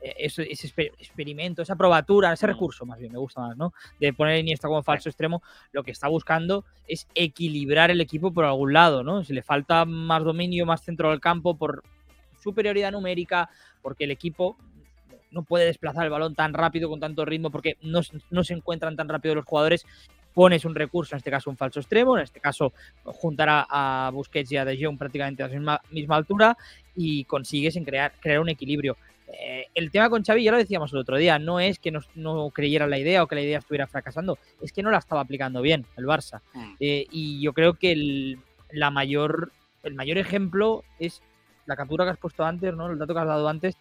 eh, ese, ese, experimento, esa probatura, ese mm. recurso más bien, me gusta más, ¿no? De poner Iniesta como falso extremo, lo que está buscando es equilibrar el equipo por algún lado, ¿no? Si le falta más dominio, más centro del campo, por superioridad numérica, porque el equipo no puede desplazar el balón tan rápido, con tanto ritmo, porque no, no se encuentran tan rápido los jugadores pones un recurso, en este caso un falso extremo, en este caso juntará a Busquets y a De Jong prácticamente a la misma, misma altura y consigues en crear, crear un equilibrio. Eh, el tema con Xavi, ya lo decíamos el otro día, no es que no, no, creyera la idea o que la idea estuviera fracasando, es que no la estaba aplicando bien el Barça. Mm. Eh, y yo creo que el, la mayor, el mayor ejemplo es la captura que has puesto antes, ¿no? el dato que has dado antes,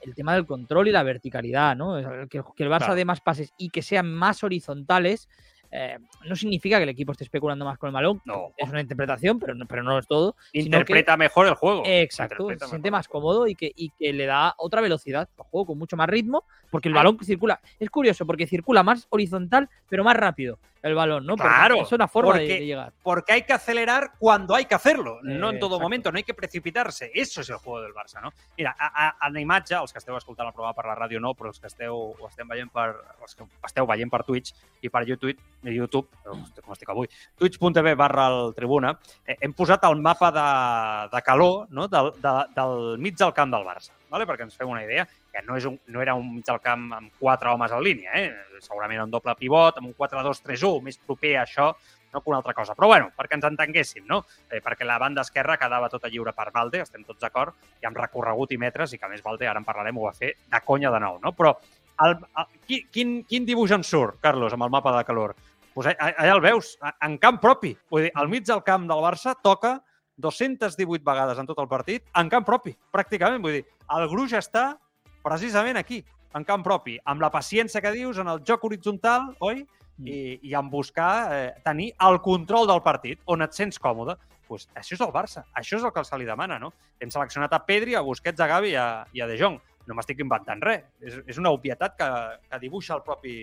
el tema del control y la verticalidad, ¿no? Que, que el Barça claro. dé más pases y que sean más horizontales eh, no significa que el equipo esté especulando más con el balón. No. Es una interpretación, pero no, pero no es todo. Interpreta que, mejor el juego. Exacto, se siente más cómodo y que, y que le da otra velocidad al juego con mucho más ritmo, porque el balón circula. Es curioso, porque circula más horizontal, pero más rápido el balón, ¿no? claro. Es una forma porque, de, de, llegar. Porque hay que acelerar cuando hay que hacerlo, eh, no en todo exacto. momento, no hay que precipitarse. Eso és el juego del Barça, no? Mira, a, a, a la imatge, els que esteu escoltant el programa per la ràdio no, però els que esteu, ho estem veient per, els que esteu veient per Twitch i per YouTube, YouTube com estic avui, twitch.tv barra el Tribuna, eh, hem posat el mapa de, de calor no? del, de, del mig del camp del Barça, vale? perquè ens fem una idea que no, és un, no era un mig del camp amb quatre homes en línia, eh? segurament un doble pivot, amb un 4-2-3-1, més proper a això no que una altra cosa. Però bueno, perquè ens entenguéssim, no? Eh, perquè la banda esquerra quedava tota lliure per Valde, estem tots d'acord, i amb recorregut i metres, i que a més Valde, ara en parlarem, ho va fer de conya de nou, no? Però el, el, quin, quin dibuix en surt, Carlos, amb el mapa de calor? Pues allà el veus, en camp propi. Vull dir, al mig del camp del Barça toca 218 vegades en tot el partit en camp propi, pràcticament. Vull dir, el gruix està precisament aquí, en camp propi, amb la paciència que dius, en el joc horitzontal, oi? Mm. I, i en buscar eh, tenir el control del partit, on et sents còmode. Pues això és el Barça, això és el que se li demana, no? Hem seleccionat a Pedri, a Busquets, a Gavi i a, i a De Jong. No m'estic inventant res. És, és una obvietat que, que dibuixa el propi,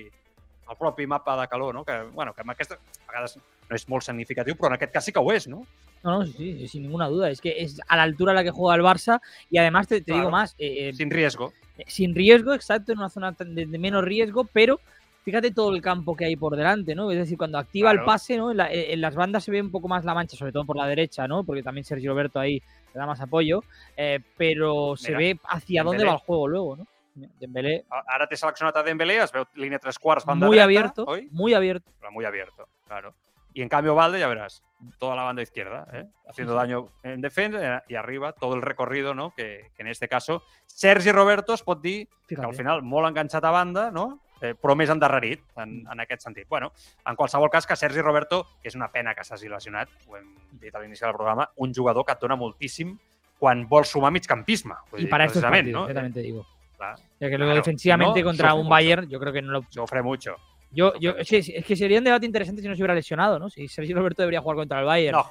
el propi mapa de calor, no? Que, bueno, que amb aquesta, a vegades no és molt significatiu, però en aquest cas sí que ho és, no? No, no, sí, sí, sin ninguna duda. Es que es a la altura a la que juega el Barça y además te, te claro, digo más. Eh, sin riesgo. sin riesgo, exacto, en una zona de, de, menos riesgo, pero fíjate todo el campo que hay por delante, ¿no? Es decir, cuando activa claro. el pase, ¿no? En, la, en, las bandas se ve un poco más la mancha, sobre todo por la derecha, ¿no? Porque también Sergio Roberto ahí le da más apoyo, eh, pero se Mira, ve hacia dónde va el juego luego, ¿no? Dembélé. Ara t'he seleccionat a Dembélé, es veu línia tres quarts, banda muy abierto? Muy abierto. Muy abierto, claro. Y en cambio Valde, ya verás, toda la banda izquierda, ¿eh? haciendo daño en defensa eh, y arriba todo el recorrido, no? que, que en este caso Sergi Roberto es pot dir que al final molt enganxat a banda, no? Eh, però més endarrerit en, en aquest sentit. Bueno, en qualsevol cas que Sergi Roberto, que és una pena que s'hagi lesionat, ho hem dit a l'inici del programa, un jugador que et dona moltíssim quan vol sumar migcampisme. Y para estos partidos, ¿no? también te digo. Claro, ya que luego claro, defensivamente no, contra un Bayern, yo creo que no lo... Sufre mucho. Yo, yo, es que sería un debate interesante si no se hubiera lesionado, ¿no? Si Sergio Roberto debería jugar contra el Bayern. No,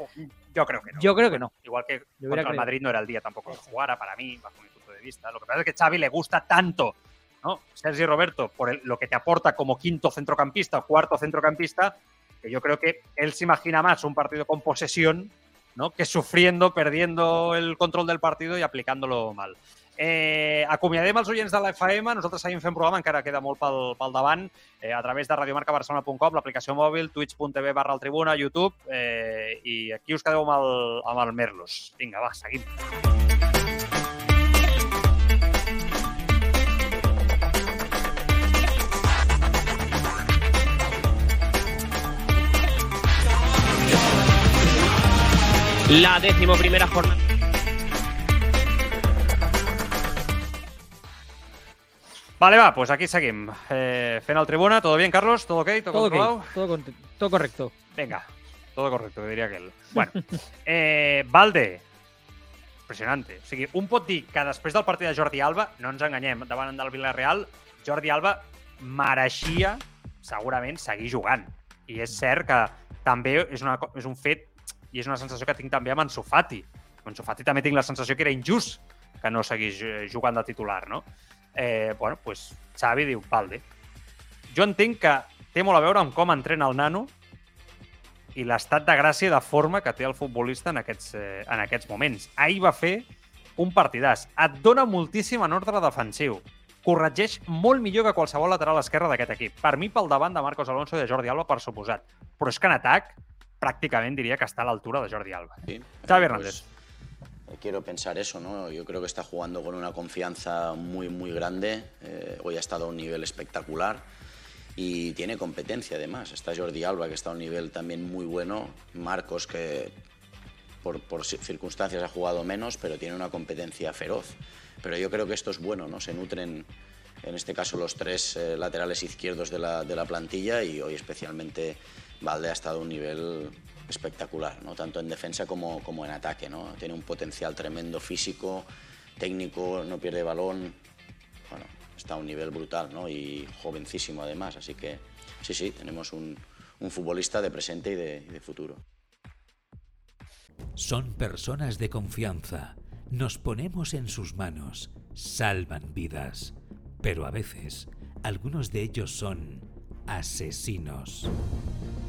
yo creo que no. Yo creo que no. Igual que contra el Madrid no era el día tampoco que jugara para mí, bajo mi punto de vista. Lo que pasa es que Xavi le gusta tanto, ¿no? Sergio Roberto, por el, lo que te aporta como quinto centrocampista o cuarto centrocampista, que yo creo que él se imagina más un partido con posesión, ¿no? Que sufriendo, perdiendo el control del partido y aplicándolo mal. Eh, acomiadem els oients de la FM, nosaltres seguim fent programa, encara queda molt pel, pel davant, eh, a través de radiomarcabarcelona.com, l'aplicació mòbil, twitch.tv barra el tribuna, YouTube, eh, i aquí us quedeu amb el, amb el Merlos. Vinga, va, seguim. La décimo primera jornada. Vale, va, pues aquí seguim. Eh, fent el tribuna, ¿todo bien, Carlos? ¿Todo ok? ¿Todo, Todo, controlado? ok, todo, con- todo correcto. Venga, todo correcto, diria aquell. [LAUGHS] Bueno, eh, Valde, impressionante. O sigui, un pot dir que després del partit de Jordi Alba, no ens enganyem, davant del Villarreal, Jordi Alba mereixia segurament seguir jugant. I és cert que també és, una, és un fet i és una sensació que tinc també amb Ansu. Amb Ansu també tinc la sensació que era injust que no seguís eh, jugant de titular, no? Eh, bueno, pues Xavi diu, Valde. Jo entenc que té molt a veure amb com entrena el nano i l'estat de gràcia de forma que té el futbolista en aquests, eh, en aquests moments. Ahir va fer un partidàs. Et dona moltíssim en ordre defensiu. Corregeix molt millor que qualsevol lateral esquerre d'aquest equip. Per mi, pel davant de Marcos Alonso i de Jordi Alba, per suposat. Però és que en atac, pràcticament diria que està a l'altura de Jordi Alba. Sí. Xavi Eh, Hernández. pues, quiero pensar eso, ¿no? Yo creo que está jugando con una confianza muy, muy grande. Eh, hoy ha estado a un nivel espectacular y tiene competencia además. Está Jordi Alba, que está a un nivel también muy bueno. Marcos, que por, por ci- circunstancias ha jugado menos, pero tiene una competencia feroz. Pero yo creo que esto es bueno, ¿no? Se nutren, en este caso, los tres eh, laterales izquierdos de la, de la plantilla y hoy especialmente Valde ha estado a un nivel espectacular, ¿no? tanto en defensa como, como en ataque. ¿no? Tiene un potencial tremendo físico, técnico, no pierde balón. Bueno, está a un nivel brutal ¿no? y jovencísimo además. Así que sí, sí, tenemos un, un futbolista de presente y de, y de futuro. Son personas de confianza. Nos ponemos en sus manos. Salvan vidas. Pero a veces, algunos de ellos son asesinos.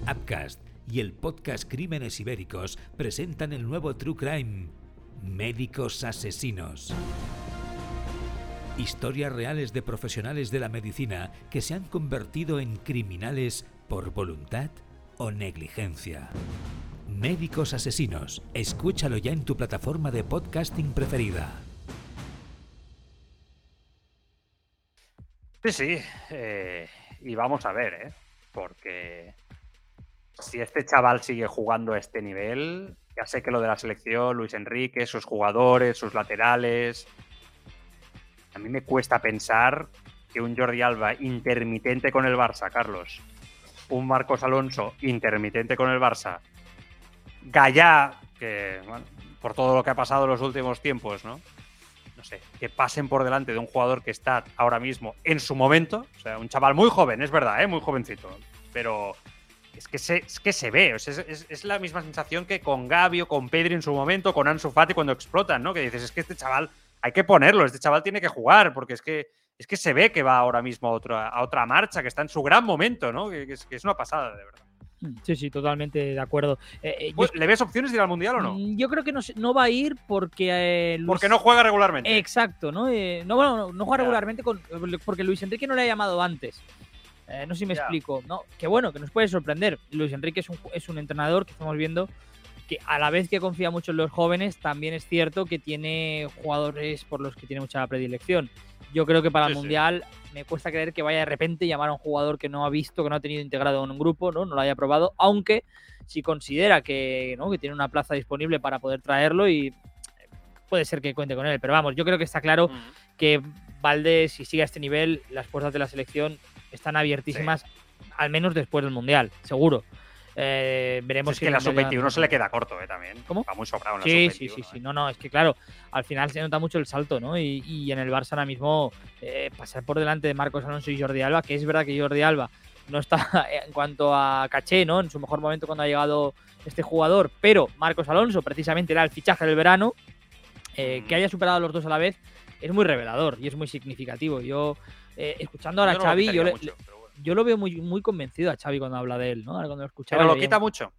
Upcast y el podcast Crímenes Ibéricos presentan el nuevo True Crime, Médicos Asesinos. Historias reales de profesionales de la medicina que se han convertido en criminales por voluntad o negligencia. Médicos Asesinos. Escúchalo ya en tu plataforma de podcasting preferida. Sí, sí. eh, y vamos a ver, ¿eh? Porque si este chaval sigue jugando a este nivel, ya sé que lo de la selección, Luis Enrique, sus jugadores, sus laterales. A mí me cuesta pensar que un Jordi Alba intermitente con el Barça, Carlos, un Marcos Alonso intermitente con el Barça, Gallá, que por todo lo que ha pasado en los últimos tiempos, ¿no? no sé, que pasen por delante de un jugador que está ahora mismo en su momento, o sea, un chaval muy joven, es verdad, ¿eh? muy jovencito, pero es que se, es que se ve, es, es- es la misma sensación que con Gavi o con Pedri en su momento, con Ansu Fati cuando explotan, ¿no? Que dices, es que este chaval hay que ponerlo, este chaval tiene que jugar, porque es que, es que se ve que va ahora mismo a otra, a otra marcha, que está en su gran momento, ¿no? Que, que es, que es una pasada, de verdad. Sí, sí, totalmente de acuerdo. Eh, eh, yo, Pues, ¿Le ves opciones de ir al Mundial o no? mm, yo creo que no, no va a ir porque. eh, Luis- Porque no juega regularmente. Exacto, ¿no? Eh, no, bueno, no, no juega regularmente con, porque Luis Enrique no le ha llamado antes. Eh, no sé si me explico. No, que bueno, que nos puede sorprender. Luis Enrique es un, es un entrenador que estamos viendo que a la vez que confía mucho en los jóvenes, también es cierto que tiene jugadores por los que tiene mucha predilección. Yo creo que para el Mundial me cuesta creer que vaya de repente llamar a un jugador que no ha visto, que no ha tenido integrado en un grupo, ¿no? No lo haya probado, aunque si considera que, ¿no? que tiene una plaza disponible para poder traerlo y puede ser que cuente con él. Pero vamos, yo creo que está claro que Valdés, si sigue a este nivel, las puertas de la selección están abiertísimas, al menos después del Mundial, seguro. Eh, veremos es que la sub-21 se le queda corto, eh, también. ¿Cómo? Va muy sobrado en la sí, sí, sí, sí. No, no, es que claro, al final se nota mucho el salto, ¿no? Y, en el Barça ahora mismo eh, pasar por delante de Marcos Alonso y Jordi Alba, que es verdad que Jordi Alba no está [LAUGHS] en cuanto a caché, ¿no? En su mejor momento cuando ha llegado este jugador, pero Marcos Alonso precisamente era el fichaje del verano, que haya superado a los dos a la vez es muy revelador y es muy significativo. Yo, escuchando ahora a Xavi, yo le, yo lo veo muy, muy convencido a Xavi cuando habla de él, ¿no? cuando lo Pero lo quita mucho.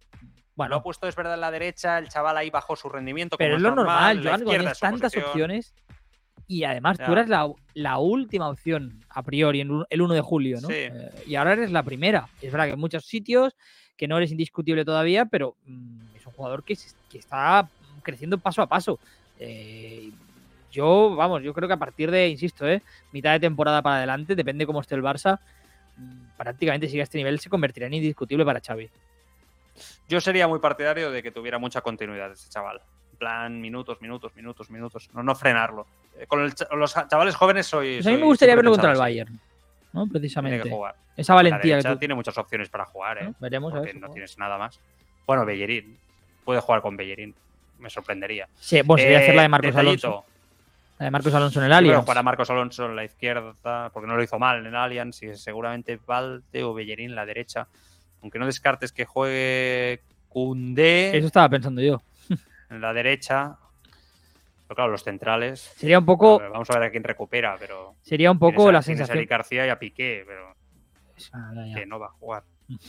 Bueno. Lo ha puesto, es verdad, en la derecha, el chaval ahí bajó su rendimiento. Pero es lo normal, Joan, cuando tienes tantas opciones y además tú eres la, última opción a priori en el 1 de julio, ¿no? Eh, y ahora eres la primera. Es verdad que en muchos sitios, que no eres indiscutible todavía, pero mm, es un jugador que, que, está creciendo paso a paso. Eh, yo, vamos, yo creo que a partir de, insisto, eh, mitad de temporada para adelante, depende cómo esté el Barça, prácticamente si a este nivel se convertirá en indiscutible para Xavi. Yo sería muy partidario de que tuviera mucha continuidad este chaval. En plan, minutos, minutos, minutos, minutos. No, no frenarlo. Eh, con, los chavales jóvenes soy. Pues a mí me gustaría verlo contra el Bayern. ¿no? Precisamente. Tiene que jugar. Esa valentía. que Tiene muchas opciones para jugar, ¿eh? Veremos. Porque no tienes nada más. Bueno, Bellerín. Puede jugar con Bellerín. Me sorprendería. Sí, bueno, sería hacer la de Marcos Alonso. Marcos Alonso en el Allianz. para Marcos Alonso en la izquierda, porque no lo hizo mal en el Allianz, y seguramente Valde o Bellerín en la derecha. Aunque no descartes que juegue Cundé. Eso estaba pensando yo. [LAUGHS] En la derecha. Pero claro, los centrales. Sería un poco. vamos a ver a quién recupera, pero. Sería un poco la sensación. A García y a Piqué, pero. que no va a jugar. [LAUGHS]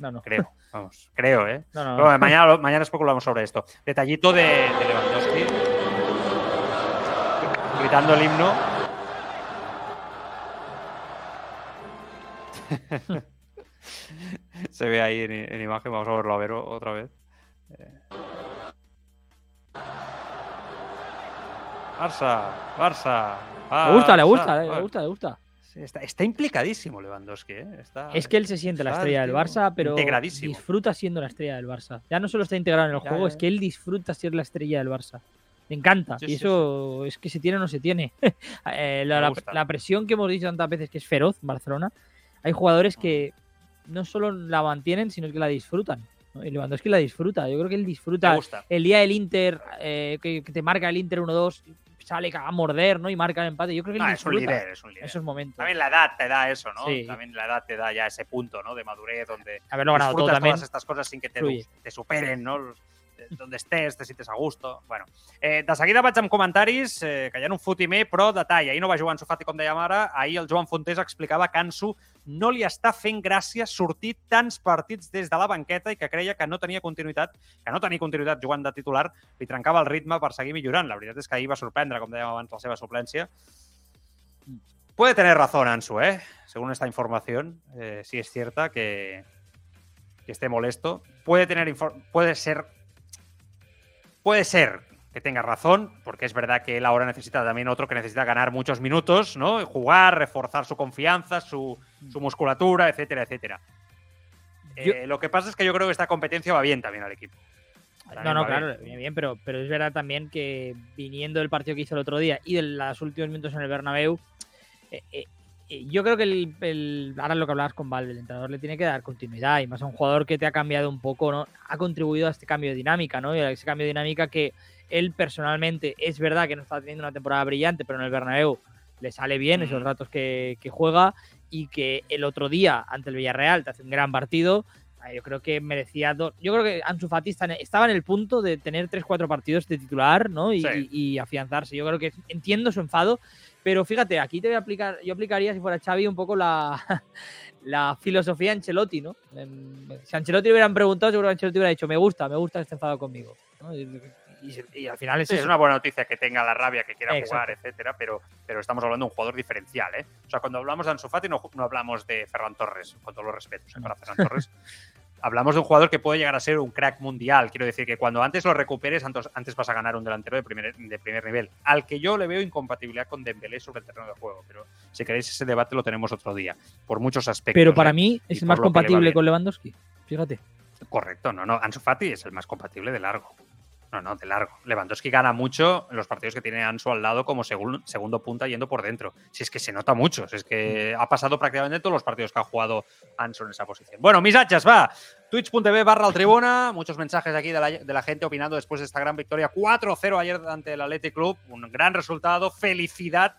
No, no. Creo, vamos, creo, ¿eh? mañana, mañana especulamos sobre esto. Detallito de, de Lewandowski gritando el himno. [LAUGHS] Se ve ahí en, imagen, vamos a verlo a ver otra vez. Barça, Barça. le gusta, le gusta, le gusta, le gusta. está, implicadísimo Lewandowski. ¿eh? es que él se siente la estrella del Barça, pero disfruta siendo la estrella del Barça. Ya no solo está integrado en el juego, es que él disfruta ser la estrella del Barça. Me encanta. y eso es que se tiene o no se tiene. [LAUGHS] Eh, la, presión que hemos dicho tantas veces que es feroz Barcelona, hay jugadores que no solo la mantienen, sino que la disfrutan. ¿no? Y Lewandowski la disfruta. Yo creo que él disfruta. El día del Inter, eh, que, te marca el Inter 1-2, sale a morder, ¿no? Y marca el empate. Yo creo que él disfruta es un líder, esos momentos. También la edad te da eso, ¿no? También la edad te da ya ese punto, ¿no? De madurez donde haberlo ganado todo también. todas estas cosas sin que te, te superen, ¿no? Donde estés, te sientes a gusto. Bueno, eh, de seguida vaig amb comentaris, eh, que hi ha un fotimer, però detall. Ahir no va jugar Ansu Fati, com dèiem ara. Ahir el Joan Fontés explicava que Ansu no li està fent gràcia sortir tants partits des de la banqueta i que creia que no tenia continuïtat, que no tenia continuïtat jugant de titular, li trencava el ritme per seguir millorant. La veritat és que ahir va sorprendre, com dèiem abans, la seva suplència. Puede tener razón Ansu, ¿eh? Según esta información, eh, sí es cierta que, que esté molesto. Puede, tener puede ser Puede ser que tenga razón, porque es verdad que él ahora necesita también otro que necesita ganar muchos minutos, ¿no? Jugar, reforzar su confianza, su, musculatura, etcétera, etcétera. Eh, lo que pasa es que yo creo que esta competencia va bien también al equipo. no, no, claro, bien, bien, pero, pero es verdad también que viniendo del partido que hizo el otro día y de los últimos minutos en el Bernabéu, eh, eh, yo creo que el, ahora lo que hablabas con Valde, el entrenador le tiene que dar continuidad y más a un jugador que te ha cambiado un poco, ¿no? Ha contribuido a este cambio de dinámica, ¿no? Y a ese cambio de dinámica que él personalmente es verdad que no está teniendo una temporada brillante, pero en el Bernabéu le sale bien esos ratos que, juega y que el otro día ante el Villarreal te hace un gran partido. Ah, yo creo que merecía dos. Yo creo que Ansu Fati estaba en el punto de tener 3-4 partidos de titular, ¿no? Y, y, afianzarse. Yo creo que entiendo su enfado, pero fíjate, aquí te voy a aplicar, yo aplicaría si fuera Xavi un poco la, [LAUGHS] la filosofía Ancelotti, ¿no? Si Ancelotti le hubieran preguntado, seguro que Ancelotti hubiera dicho, me gusta, me gusta este enfado conmigo. Y, al final es, es una buena noticia que tenga la rabia, que quiera jugar, etcétera, pero, pero estamos hablando de un jugador diferencial, ¿eh? O sea, cuando hablamos de Ansu Fati no, no hablamos de Ferran Torres, con todos los respetos ¿eh? para Ferran [LAUGHS] Torres. Hablamos de un jugador que puede llegar a ser un crack mundial. Quiero decir que cuando antes lo recuperes, antes vas a ganar un delantero de primer, de primer nivel. Al que yo le veo incompatibilidad con Dembélé sobre el terreno de juego. Pero si queréis ese debate lo tenemos otro día, por muchos aspectos. Pero para ¿eh? mí es más compatible con Lewandowski. Fíjate. Correcto, no, no. Ansu Fati es el más compatible de largo. No, no, de largo. Lewandowski gana mucho en los partidos que tiene Ansu al lado como segundo punta yendo por dentro. Si es que se nota mucho, si es que ha pasado prácticamente todos los partidos que ha jugado Ansu en esa posición. Bueno, mis hachas, va. Twitch.tv barra al tribuna. Muchos mensajes aquí de la, gente opinando después de esta gran victoria. 4-0 ayer ante el Athletic Club. Un gran resultado. Felicidad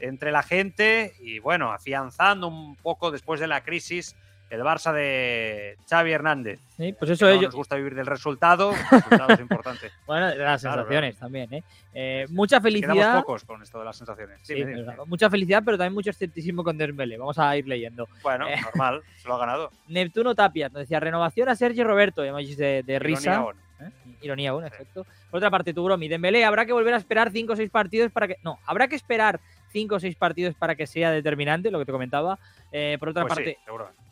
entre la gente y bueno, afianzando un poco después de la crisis el Barça de Xavi Hernández. Sí, pues eso. Nos gusta vivir del resultado, el resultado es importante. [LAUGHS] bueno, de las sensaciones también, ¿eh? ¿eh? mucha felicidad. Quedamos pocos con esto de las sensaciones. Sí, mucha felicidad, pero también mucho escepticismo con Dembélé. Vamos a ir leyendo. Bueno, eh, normal, [LAUGHS] se lo ha ganado. Neptuno Tapia nos decía renovación a Sergio Roberto, emojis de, de risa. Ironía ¿Eh? Ironía aún, efecto. Por otra parte, tu bromi, Dembélé, habrá que volver a esperar 5 o 6 partidos para que... No, habrá que esperar 5 o 6 partidos para que sea determinante, lo que te comentaba. Eh, por otra pues parte,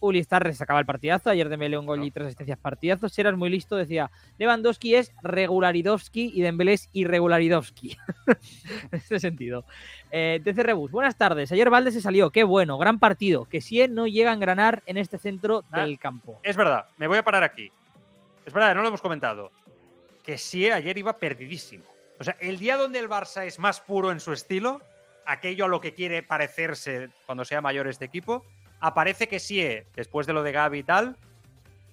Uli Starres sacaba el partidazo. Ayer Dembélé un gol y tres asistencias partidazo. Seras muy listo, decía Lewandowski es regularidovski y Dembélé es irregularidovski. [LAUGHS] en ese sentido. Eh, DC Rebus, buenas tardes. Ayer Valde se salió, qué bueno, gran partido. Que si no llega a engranar en este centro ah, del campo. Es verdad, me voy a parar aquí. Es verdad, no lo hemos comentado. Que si ayer iba perdidísimo. O sea, el día donde el Barça es más puro en su estilo, aquello a lo que quiere parecerse cuando sea mayor este equipo. Aparece que sí, después de lo de Gaby y tal.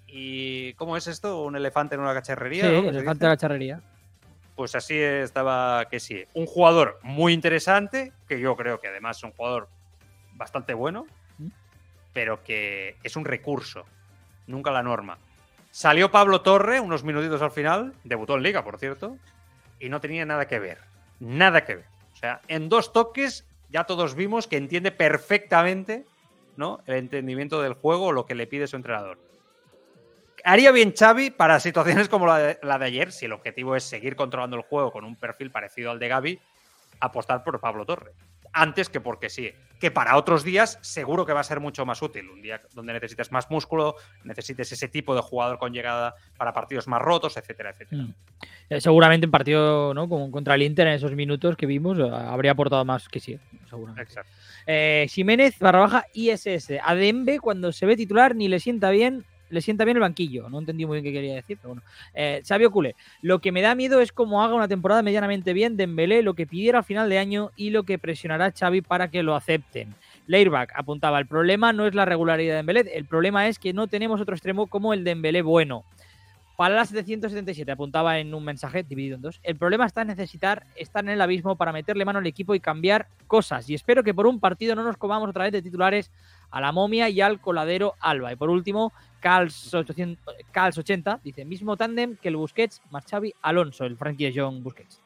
¿Y cómo es esto? ¿Un elefante en una cacharrería? Sí, elefante en la cacharrería. Pues así estaba que sí. Un jugador muy interesante, que yo creo que además es un jugador bastante bueno, mm. pero que es un recurso, nunca la norma. Salió Pablo Torre unos minutitos al final, debutó en Liga, por cierto, y no tenía nada que ver. Nada que ver. O sea, en dos toques ya todos vimos que entiende perfectamente ¿no? el entendimiento del juego o lo que le pide su entrenador. Haría bien Xavi para situaciones como la de, ayer, si el objetivo es seguir controlando el juego con un perfil parecido al de Gaby, apostar por Pablo Torre antes que porque sí. Que para otros días seguro que va a ser mucho más útil. Un día donde necesites más músculo, necesites ese tipo de jugador con llegada para partidos más rotos, etcétera, etcétera. Mm. Eh, seguramente en partido ¿no? Como contra el Inter en esos minutos que vimos eh, habría aportado más que sí, seguramente. Exacto. Eh, Jiménez barra baja ISS. A Dembe cuando se ve titular ni le sienta bien le sienta bien el banquillo. No entendí muy bien qué quería decir, pero bueno. Eh, Xavi lo que me da miedo es cómo haga una temporada medianamente bien Dembélé, lo que pidiera al final de año y lo que presionará Xavi para que lo acepten. Leirbach apuntaba, el problema no es la regularidad de Dembélé, el problema es que no tenemos otro extremo como el Dembélé bueno. Para la 777 apuntaba en un mensaje dividido en dos. El problema está en necesitar estar en el abismo para meterle mano al equipo y cambiar cosas. Y espero que por un partido no nos comamos otra vez de titulares a la momia y al coladero Alba. Y por último, Cals, 80 dice, mismo tándem que el Busquets, Marchavi, Alonso, el franquia John Busquets.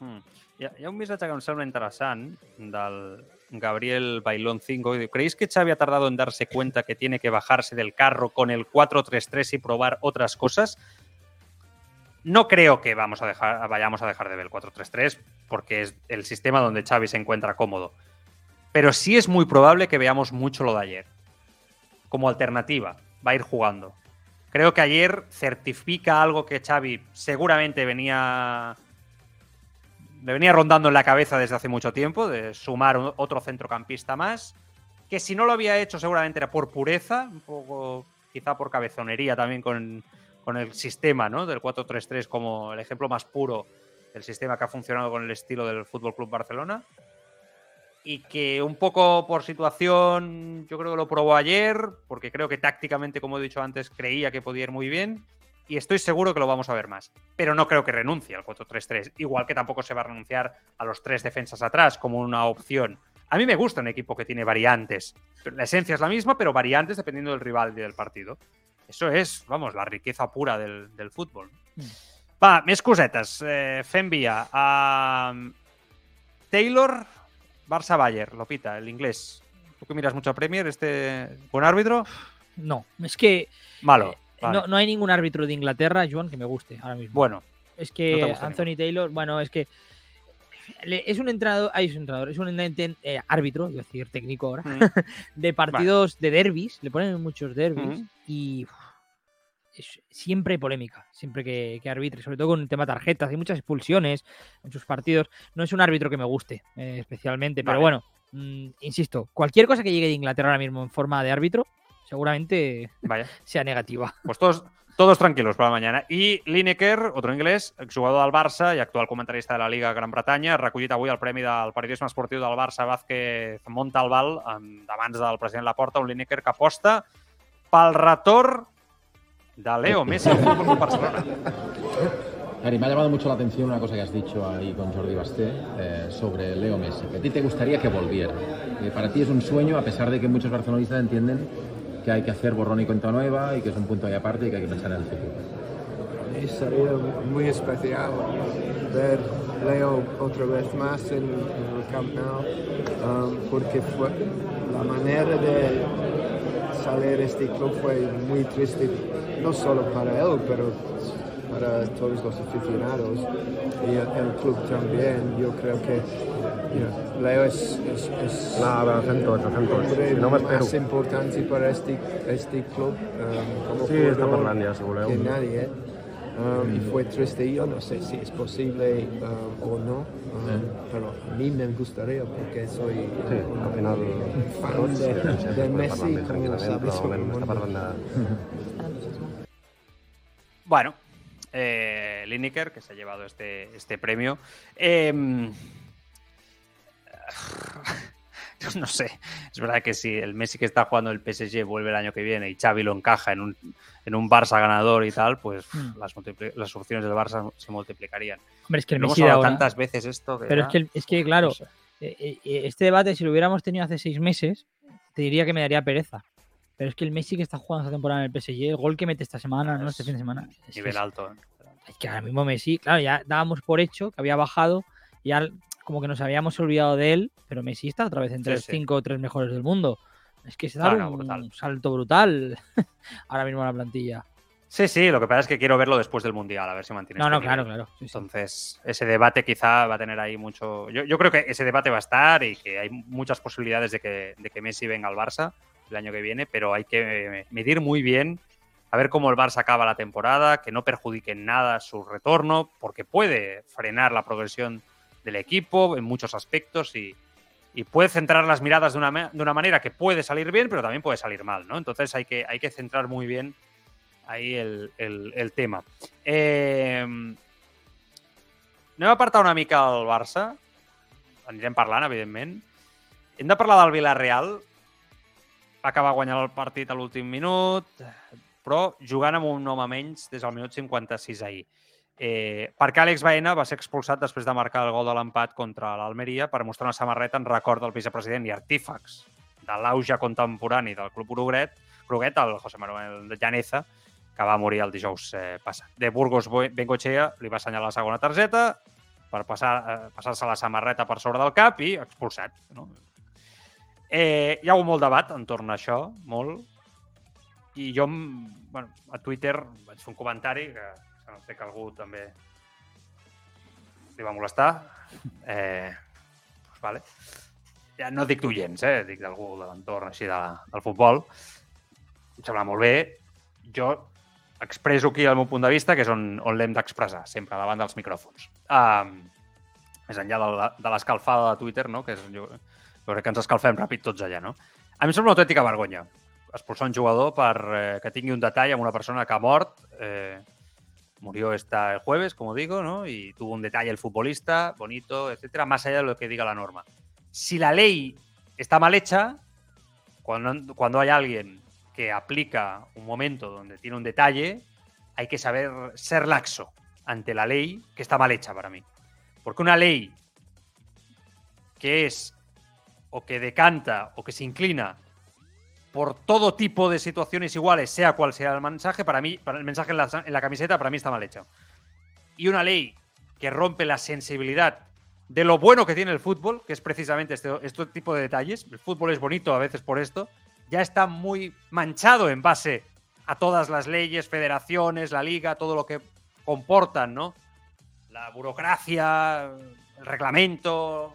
Hmm. Hi un missatge que em sembla interessant del Gabriel Bailón 5. ¿Creéis que Xavi ha tardado en darse cuenta que tiene que bajarse del carro con el 4-3-3 y probar otras cosas? No creo que vamos a dejar, vayamos a dejar de ver el 4-3-3 porque es el sistema donde Xavi se encuentra cómodo. Pero sí es muy probable que veamos mucho lo de ayer como alternativa. Va a ir jugando. Creo que ayer certifica algo que Xavi seguramente venía le venía rondando en la cabeza desde hace mucho tiempo, de sumar otro centrocampista más, que si no lo había hecho seguramente era por pureza, un poco quizá por cabezonería también con, con el sistema ¿no? del 4-3-3 como el ejemplo más puro del sistema que ha funcionado con el estilo del Fútbol Club Barcelona y que un poco por situación, yo creo que lo probó ayer, porque creo que tácticamente, como he dicho antes, creía que podía ir muy bien. Y estoy seguro que lo vamos a ver más. Pero no creo que renuncie al 4-3-3. Igual que tampoco se va a renunciar a los tres defensas atrás como una opción. A mí me gusta un equipo que tiene variantes. La esencia es la misma, pero variantes dependiendo del rival y del partido. Eso es, vamos, la riqueza pura del, fútbol. Mm. Va, mis cosetes. Eh, a Taylor, Barça Bayer, lo pita, el inglés. ¿Tú que miras mucho a Premier, este buen árbitro? No, es que. Malo. Eh, no, hay ningún árbitro de Inglaterra, Joan, que me guste ahora mismo. Bueno. Es que Anthony Taylor, bueno, es que es un entrenador, es un entrenador, es un eh, árbitro, iba a decir técnico ahora, mm. [LAUGHS] de partidos de derbis, le ponen muchos derbis y siempre hay polémica, siempre que, que, arbitre, sobre todo con el tema tarjetas, hay muchas expulsiones en sus partidos. No es un árbitro que me guste eh, especialmente, pero bueno, mm, insisto, cualquier cosa que llegue de Inglaterra ahora mismo en forma de árbitro, seguramente [LAUGHS] Vaya. sea negativa. Pues todos, todos tranquilos para mañana. I Lineker, otro inglès, exjugador del Barça i actual comentarista de la Liga Gran Bretanya, recollit avui el premi del periodisme esportiu del Barça Vázquez Montalbal davant del president Laporta, un Lineker que aposta pel retorn de Leo Messi al Fútbol Club Barcelona. Gary, me ha llamado mucho la atención una cosa que has dicho ahí con Jordi Basté eh, sobre Leo Messi. Que a ti te gustaría que volviera. Que para ti es un sueño, a pesar de que muchos barcelonistas entienden que hay que hacer borrón y cuenta nueva y que es un punto ahí aparte y que hay que pensar en el futuro. Y sería muy especial ver Leo otra vez más en, el Camp Nou, um, porque fue la manera de salir este club fue muy triste, no solo para él, pero para todos los aficionados y el, club también. Yo creo que Leo es, es, es no, si no más importante para este, este club um, como sí, está que nadie. Um, y fue triste, yo no sé si es posible um, o no, pero a mí me gustaría porque soy al final, fan de, de, Messi. Bueno, eh, Lineker, que se ha llevado este, este premio. Eh, [LAUGHS] no sé, es verdad que si el Messi que está jugando el PSG vuelve el año que viene y Xavi lo encaja en un, en un Barça ganador y tal, pues mm. las, las, opciones del Barça se multiplicarían. Hombre, es que el Messi hemos tantas veces esto. pero es, que, es que, claro, eh, eh, este debate, si lo hubiéramos tenido hace seis meses, te diría que me daría pereza. Pero es que el Messi que está jugando esta temporada en el PSG, el gol que mete esta semana, no este fin de semana. Es nivel alto. Es que ahora mismo Messi, claro, ya dábamos por hecho que había bajado, ya como que nos habíamos olvidado de él, pero Messi está otra vez entre los cinco o tres mejores del mundo. Es que se da un, salto brutal [LAUGHS] ahora mismo en la plantilla. Sí, sí, lo que pasa es que quiero verlo después del Mundial, a ver si mantiene. No, este no, claro, claro. Entonces, ese debate quizá va a tener ahí mucho. Yo, yo, creo que ese debate va a estar y que hay muchas posibilidades de que, de que Messi venga al Barça el año que viene, pero hay que medir muy bien, a ver cómo el Barça acaba la temporada, que no perjudique en nada su retorno, porque puede frenar la progresión del equipo en muchos aspectos y, puede centrar las miradas de una, de una, manera que puede salir bien, pero también puede salir mal, ¿no? Entonces hay que, hay que centrar muy bien ahí el, el, tema. Eh, anem a apartar una mica el Barça, anirem parlant, evidentment. Hem de parlar del Villarreal, va acabar guanyant el partit a l'últim minut, però jugant amb un home menys des del minut 56 ahir. Eh, perquè Àlex Baena va ser expulsat després de marcar el gol de l'empat contra l'Almeria per mostrar una samarreta en record del vicepresident i artífax de l'auge contemporani del Club Uruguet, el José Manuel Llaneza, que va morir el dijous eh, passat. De Burgos Bengochea li va assenyalar la segona targeta per passar-se eh, passar la samarreta per sobre del cap i expulsat. No? Eh, hi ha hagut molt debat entorn a això, molt. I jo, bueno, a Twitter vaig fer un comentari que no sé que algú també li va molestar. Eh, doncs, vale. Ja no dic d'oients, eh? dic d'algú de l'entorn així de, del futbol. Em sembla molt bé. Jo expreso aquí el meu punt de vista, que és on, on l'hem d'expressar, sempre davant dels micròfons. Um, més enllà de, de l'escalfada de Twitter, no? que és, jo, jo crec que ens escalfem ràpid tots allà, no? A mi em sembla una autèntica vergonya expulsar un jugador per eh, que tingui un detall amb una persona que ha mort. Eh, murió esta el jueves, como digo, ¿no? Y tuvo un detalle el futbolista, bonito, etcétera, más allá de lo que diga la norma. Si la ley está mal hecha, cuando, cuando hay alguien que aplica un momento donde tiene un detalle, hay que saber ser laxo ante la ley que está mal hecha para mí. Porque una ley que es o que decanta o que se inclina por todo tipo de situaciones iguales, sea cual sea el mensaje, para mí, para el mensaje en la, camiseta, para mí está mal hecho. Y una ley que rompe la sensibilidad de lo bueno que tiene el fútbol, que es precisamente este, este tipo de detalles. El fútbol es bonito a veces por esto. Ya está muy manchado en base a todas las leyes, federaciones, la liga, todo lo que comportan, ¿no? La burocracia, el reglamento,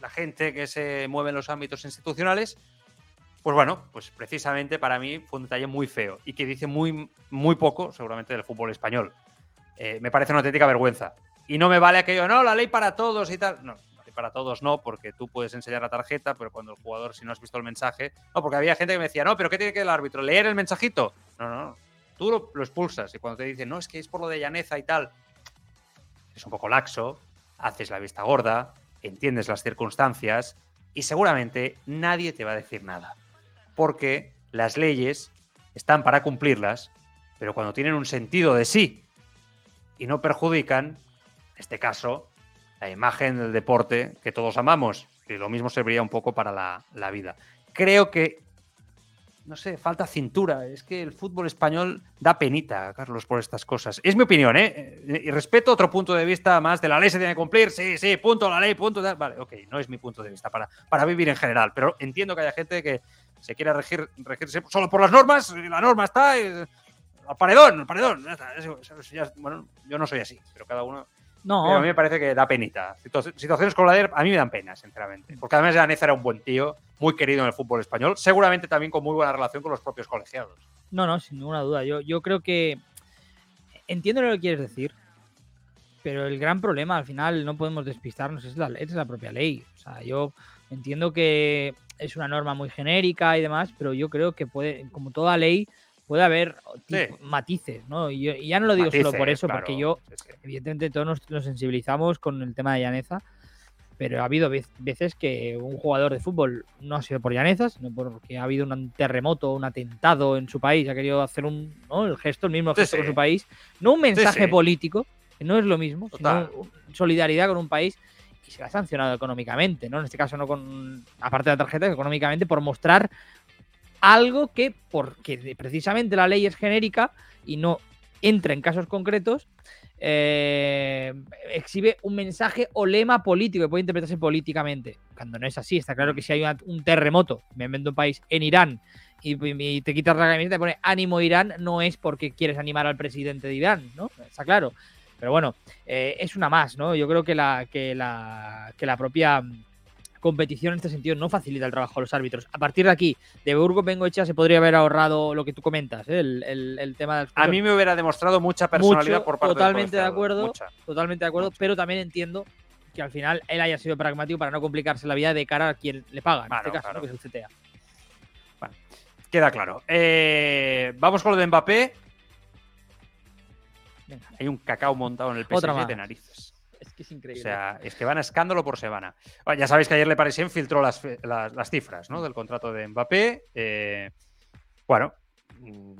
la gente que se mueve en los ámbitos institucionales. Pues bueno, pues precisamente para mí fue un detalle muy feo y que dice muy, muy poco, seguramente, del fútbol español. Eh, me parece una auténtica vergüenza. Y no me vale aquello, no, la ley para todos y tal. No, la ley para todos no, porque tú puedes enseñar la tarjeta, pero cuando el jugador, si no has visto el mensaje. No, porque había gente que me decía, no, pero ¿qué tiene que el árbitro? ¿Leer el mensajito? No, no, no. Tú lo, lo expulsas y cuando te dicen, no, es que es por lo de llaneza y tal, es un poco laxo, haces la vista gorda, entiendes las circunstancias y seguramente nadie te va a decir nada porque las leyes están para cumplirlas, pero cuando tienen un sentido de sí y no perjudican, en este caso, la imagen del deporte que todos amamos, y lo mismo serviría un poco para la, la vida. Creo que, no sé, falta cintura. Es que el fútbol español da penita, Carlos, por estas cosas. Es mi opinión, ¿eh? Y respeto otro punto de vista más de la ley se tiene que cumplir. Sí, sí, punto, la ley, punto. Vale, ok, no es mi punto de vista para, para vivir en general, pero entiendo que haya gente que se quiere regir, regirse solo por las normas, la norma está, y, al paredón, al paredón. bueno, yo no soy así, pero cada uno. No. a mí me parece que da penita. Situaciones con la DER a mí me dan pena, sinceramente. Porque además Aneza era un buen tío, muy querido en el fútbol español, seguramente también con muy buena relación con los propios colegiados. No, no, sin ninguna duda. Yo, yo creo que entiendo lo que quieres decir, pero el gran problema al final no podemos despistarnos, es la, es la propia ley. O sea, yo entiendo que es una norma muy genérica y demás, pero yo creo que puede, como toda ley, puede haber matices, ¿no? Y, ya no lo digo solo por eso, porque yo, evidentemente, todos nos, sensibilizamos con el tema de llaneza, pero ha habido veces que un jugador de fútbol no ha sido por llaneza, sino porque ha habido un terremoto, un atentado en su país, ha querido hacer un, el gesto, el mismo gesto en su país, no un mensaje político, que no es lo mismo, sino solidaridad con un país y se ha sancionado económicamente, ¿no? En este caso no con, aparte de la tarjeta, económicamente por mostrar algo que, porque precisamente la ley es genérica y no entra en casos concretos, eh, exhibe un mensaje o lema político que puede interpretarse políticamente. Cuando no es así, está claro que si hay un terremoto, me invento un país, en Irán, y, te quitas la camiseta y te pone ánimo Irán, no es porque quieres animar al presidente de Irán, ¿no? Está claro. Pero bueno, eh, es una más, ¿no? Yo creo que la, que la, que la propia competición en este sentido no facilita el trabajo a los árbitros. A partir de aquí, de Burgos Bengoechea se podría haber ahorrado lo que tú comentas, ¿eh? el, tema del... A mí me hubiera demostrado mucha personalidad por parte totalmente de acuerdo, totalmente de acuerdo, pero también entiendo que al final él haya sido pragmático para no complicarse la vida de cara a quien le paga, en este caso, que es el CTA. Bueno, queda claro. Eh, vamos con lo de Mbappé. Hay un cacao montado en el PSG de narices. Es que es increíble. O sea, es que van a escándalo por semana. ya sabéis que ayer Le Parisien filtró las, las, cifras ¿no? del contrato de Mbappé. Eh, bueno,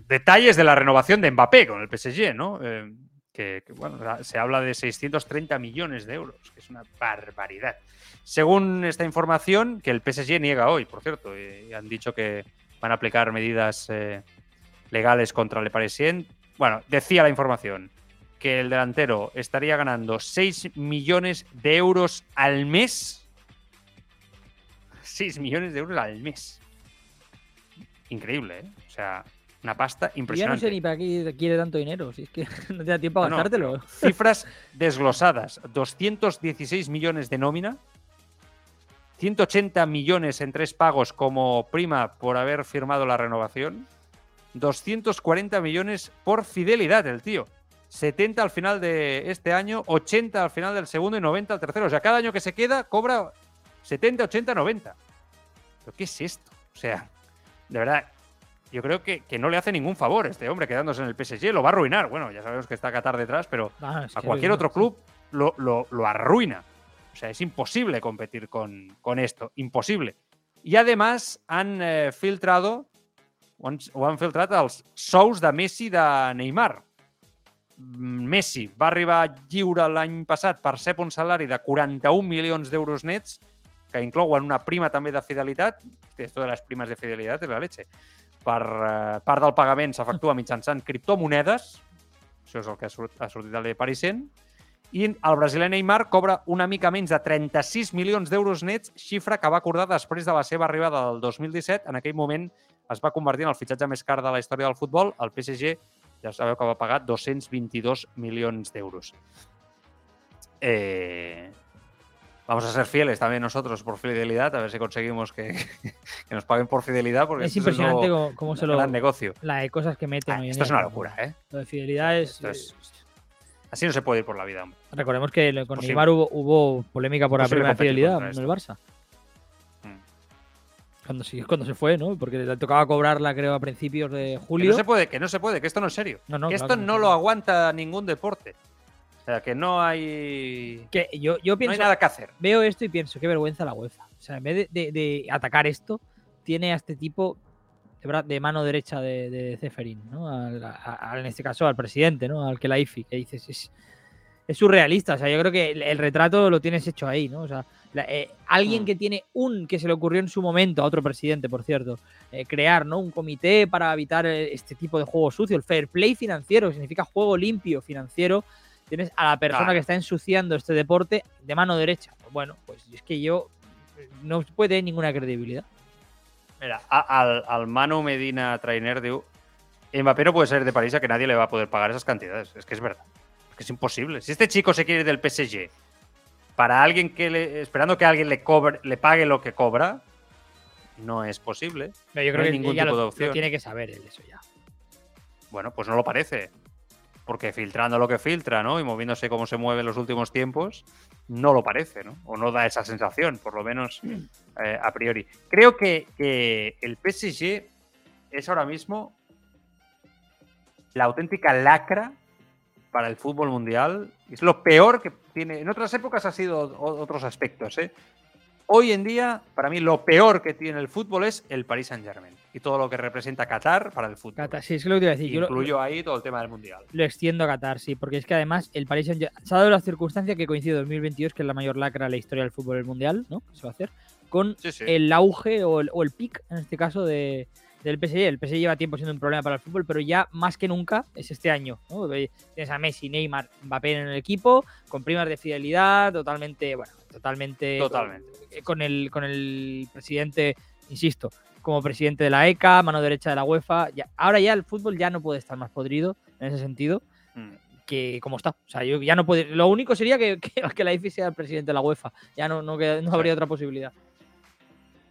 detalles de la renovación de Mbappé con el PSG, ¿no? Eh, que, bueno, se habla de 630 millones de euros, que es una barbaridad. Según esta información, que el PSG niega hoy, por cierto, y han dicho que van a aplicar medidas eh, legales contra Le Parisien. Bueno, decía la información que el delantero estaría ganando 6 millones de euros al mes. [LAUGHS] 6 millones de euros al mes. Increíble, ¿eh? O sea, una pasta impresionante. Yo no sé ni para qué quiere tanto dinero, si es que [LAUGHS] no te da tiempo a gastártelo. cifras [LAUGHS] desglosadas: 216 millones de nómina, 180 millones en tres pagos como prima por haber firmado la renovación, 240 millones por fidelidad el tío. 70 al final de este año, 80 al final del segundo y 90 al tercero. O sea, cada año que se queda cobra 70, 80, 90. ¿Pero qué es esto? O sea, de verdad, yo creo que, no le hace ningún favor este hombre quedándose en el PSG. Lo va a arruinar. Bueno, ya sabemos que está Qatar detrás, pero ah, a cualquier otro club lo, lo, arruina. O sea, es imposible competir con, con esto. Imposible. Y además han eh, filtrado o han, o han filtrat els sous de Messi de Neymar. Messi va arribar lliure l'any passat per ser un salari de 41 milions d'euros nets, que inclouen una prima també de fidelitat, esto de les primes de fidelitat és la leche, per eh, part del pagament s'efectua mitjançant criptomonedes, això és el que ha, sortit, ha sortit de Parisien, i el brasiler Neymar cobra una mica menys de 36 milions d'euros nets, xifra que va acordar després de la seva arribada del 2017. En aquell moment es va convertir en el fitxatge més car de la història del futbol. El PSG ja sabeu que va pagar 222 milions d'euros. Eh... Vamos a ser fieles también nosotros por fidelidad, a ver si conseguimos que, [LAUGHS] nos paguen por fidelidad. Porque es impresionante cómo, se lo. negocio. La de cosas que meten. Ah, esto es una locura, ¿eh? Lo de fidelidad es, Así no se puede ir por la vida. Recordemos que con Neymar hubo, polémica por la primera fidelidad en el Barça. Cuando, sí, cuando se fue, ¿no? Porque le tocaba cobrarla, creo, a principios de julio. Que no se puede, que no se puede, que esto no es serio. que esto no lo aguanta ningún deporte. O sea, que no hay. Que yo, yo pienso, no hay nada que hacer. Veo esto y pienso, qué vergüenza la UEFA. O sea, en vez de, atacar esto, tiene a este tipo de, mano derecha de, de Ceferín, ¿no? en este caso al presidente, ¿no? Al que la IFI, que dices, es, es surrealista. O sea, yo creo que el, retrato lo tienes hecho ahí, ¿no? O sea, eh, alguien mm. que tiene un, que se le ocurrió en su momento, a otro presidente, por cierto, eh, crear, ¿no? Un comité para evitar eh, este tipo de juego sucio, el fair play financiero, que significa juego limpio financiero tienes a la persona que está ensuciando este deporte de mano derecha. Bueno, pues es que yo no puede tener ninguna credibilidad. Mira, al, al Manu Medina Trainer de Mbappé no puede ser de París a que nadie le va a poder pagar esas cantidades. Es que es verdad. Es que es imposible. Si este chico se quiere ir del PSG para alguien que le, esperando que alguien le cobre, le pague lo que cobra, no es posible. yo creo que ningún tipo de opción. tiene que saber él eso ya. Bueno, pues no lo parece porque filtrando lo que filtra, ¿no? Y moviéndose como se mueve en los últimos tiempos, no lo parece, ¿no? O no da esa sensación, por lo menos eh, a priori. Creo que, el PSG es ahora mismo la auténtica lacra para el fútbol mundial. Es lo peor que tiene. En otras épocas ha sido otros aspectos, ¿eh? Hoy en día, para mí, lo peor que tiene el fútbol es el Paris Saint-Germain y todo lo que representa Qatar para el fútbol. Qatar, sí, es lo que te iba a decir. Incluyo ahí todo el tema del Mundial. Lo extiendo a Qatar, sí, porque es que además el Paris Saint-Germain, se ha dado la circunstancia que coincide 2022, que es la mayor lacra de la historia del fútbol mundial, ¿no? Que se va a hacer, con el auge o el, o el pic, en este caso, de, del PSG. El PSG lleva tiempo siendo un problema para el fútbol, pero ya más que nunca es este año. Tienes a Messi, Neymar, Mbappé en el equipo, con primas de fidelidad, totalmente, bueno, totalmente, totalmente. Con, el, con el presidente, insisto, como presidente de la ECA, mano derecha de la UEFA. Ya, ahora ya el fútbol ya no puede estar más podrido en ese sentido. Mm. que como está. O sea, yo ya no puede. Lo único sería que, [LAUGHS] que, la IFI sea el presidente de la UEFA. Ya no, no, no habría otra posibilidad.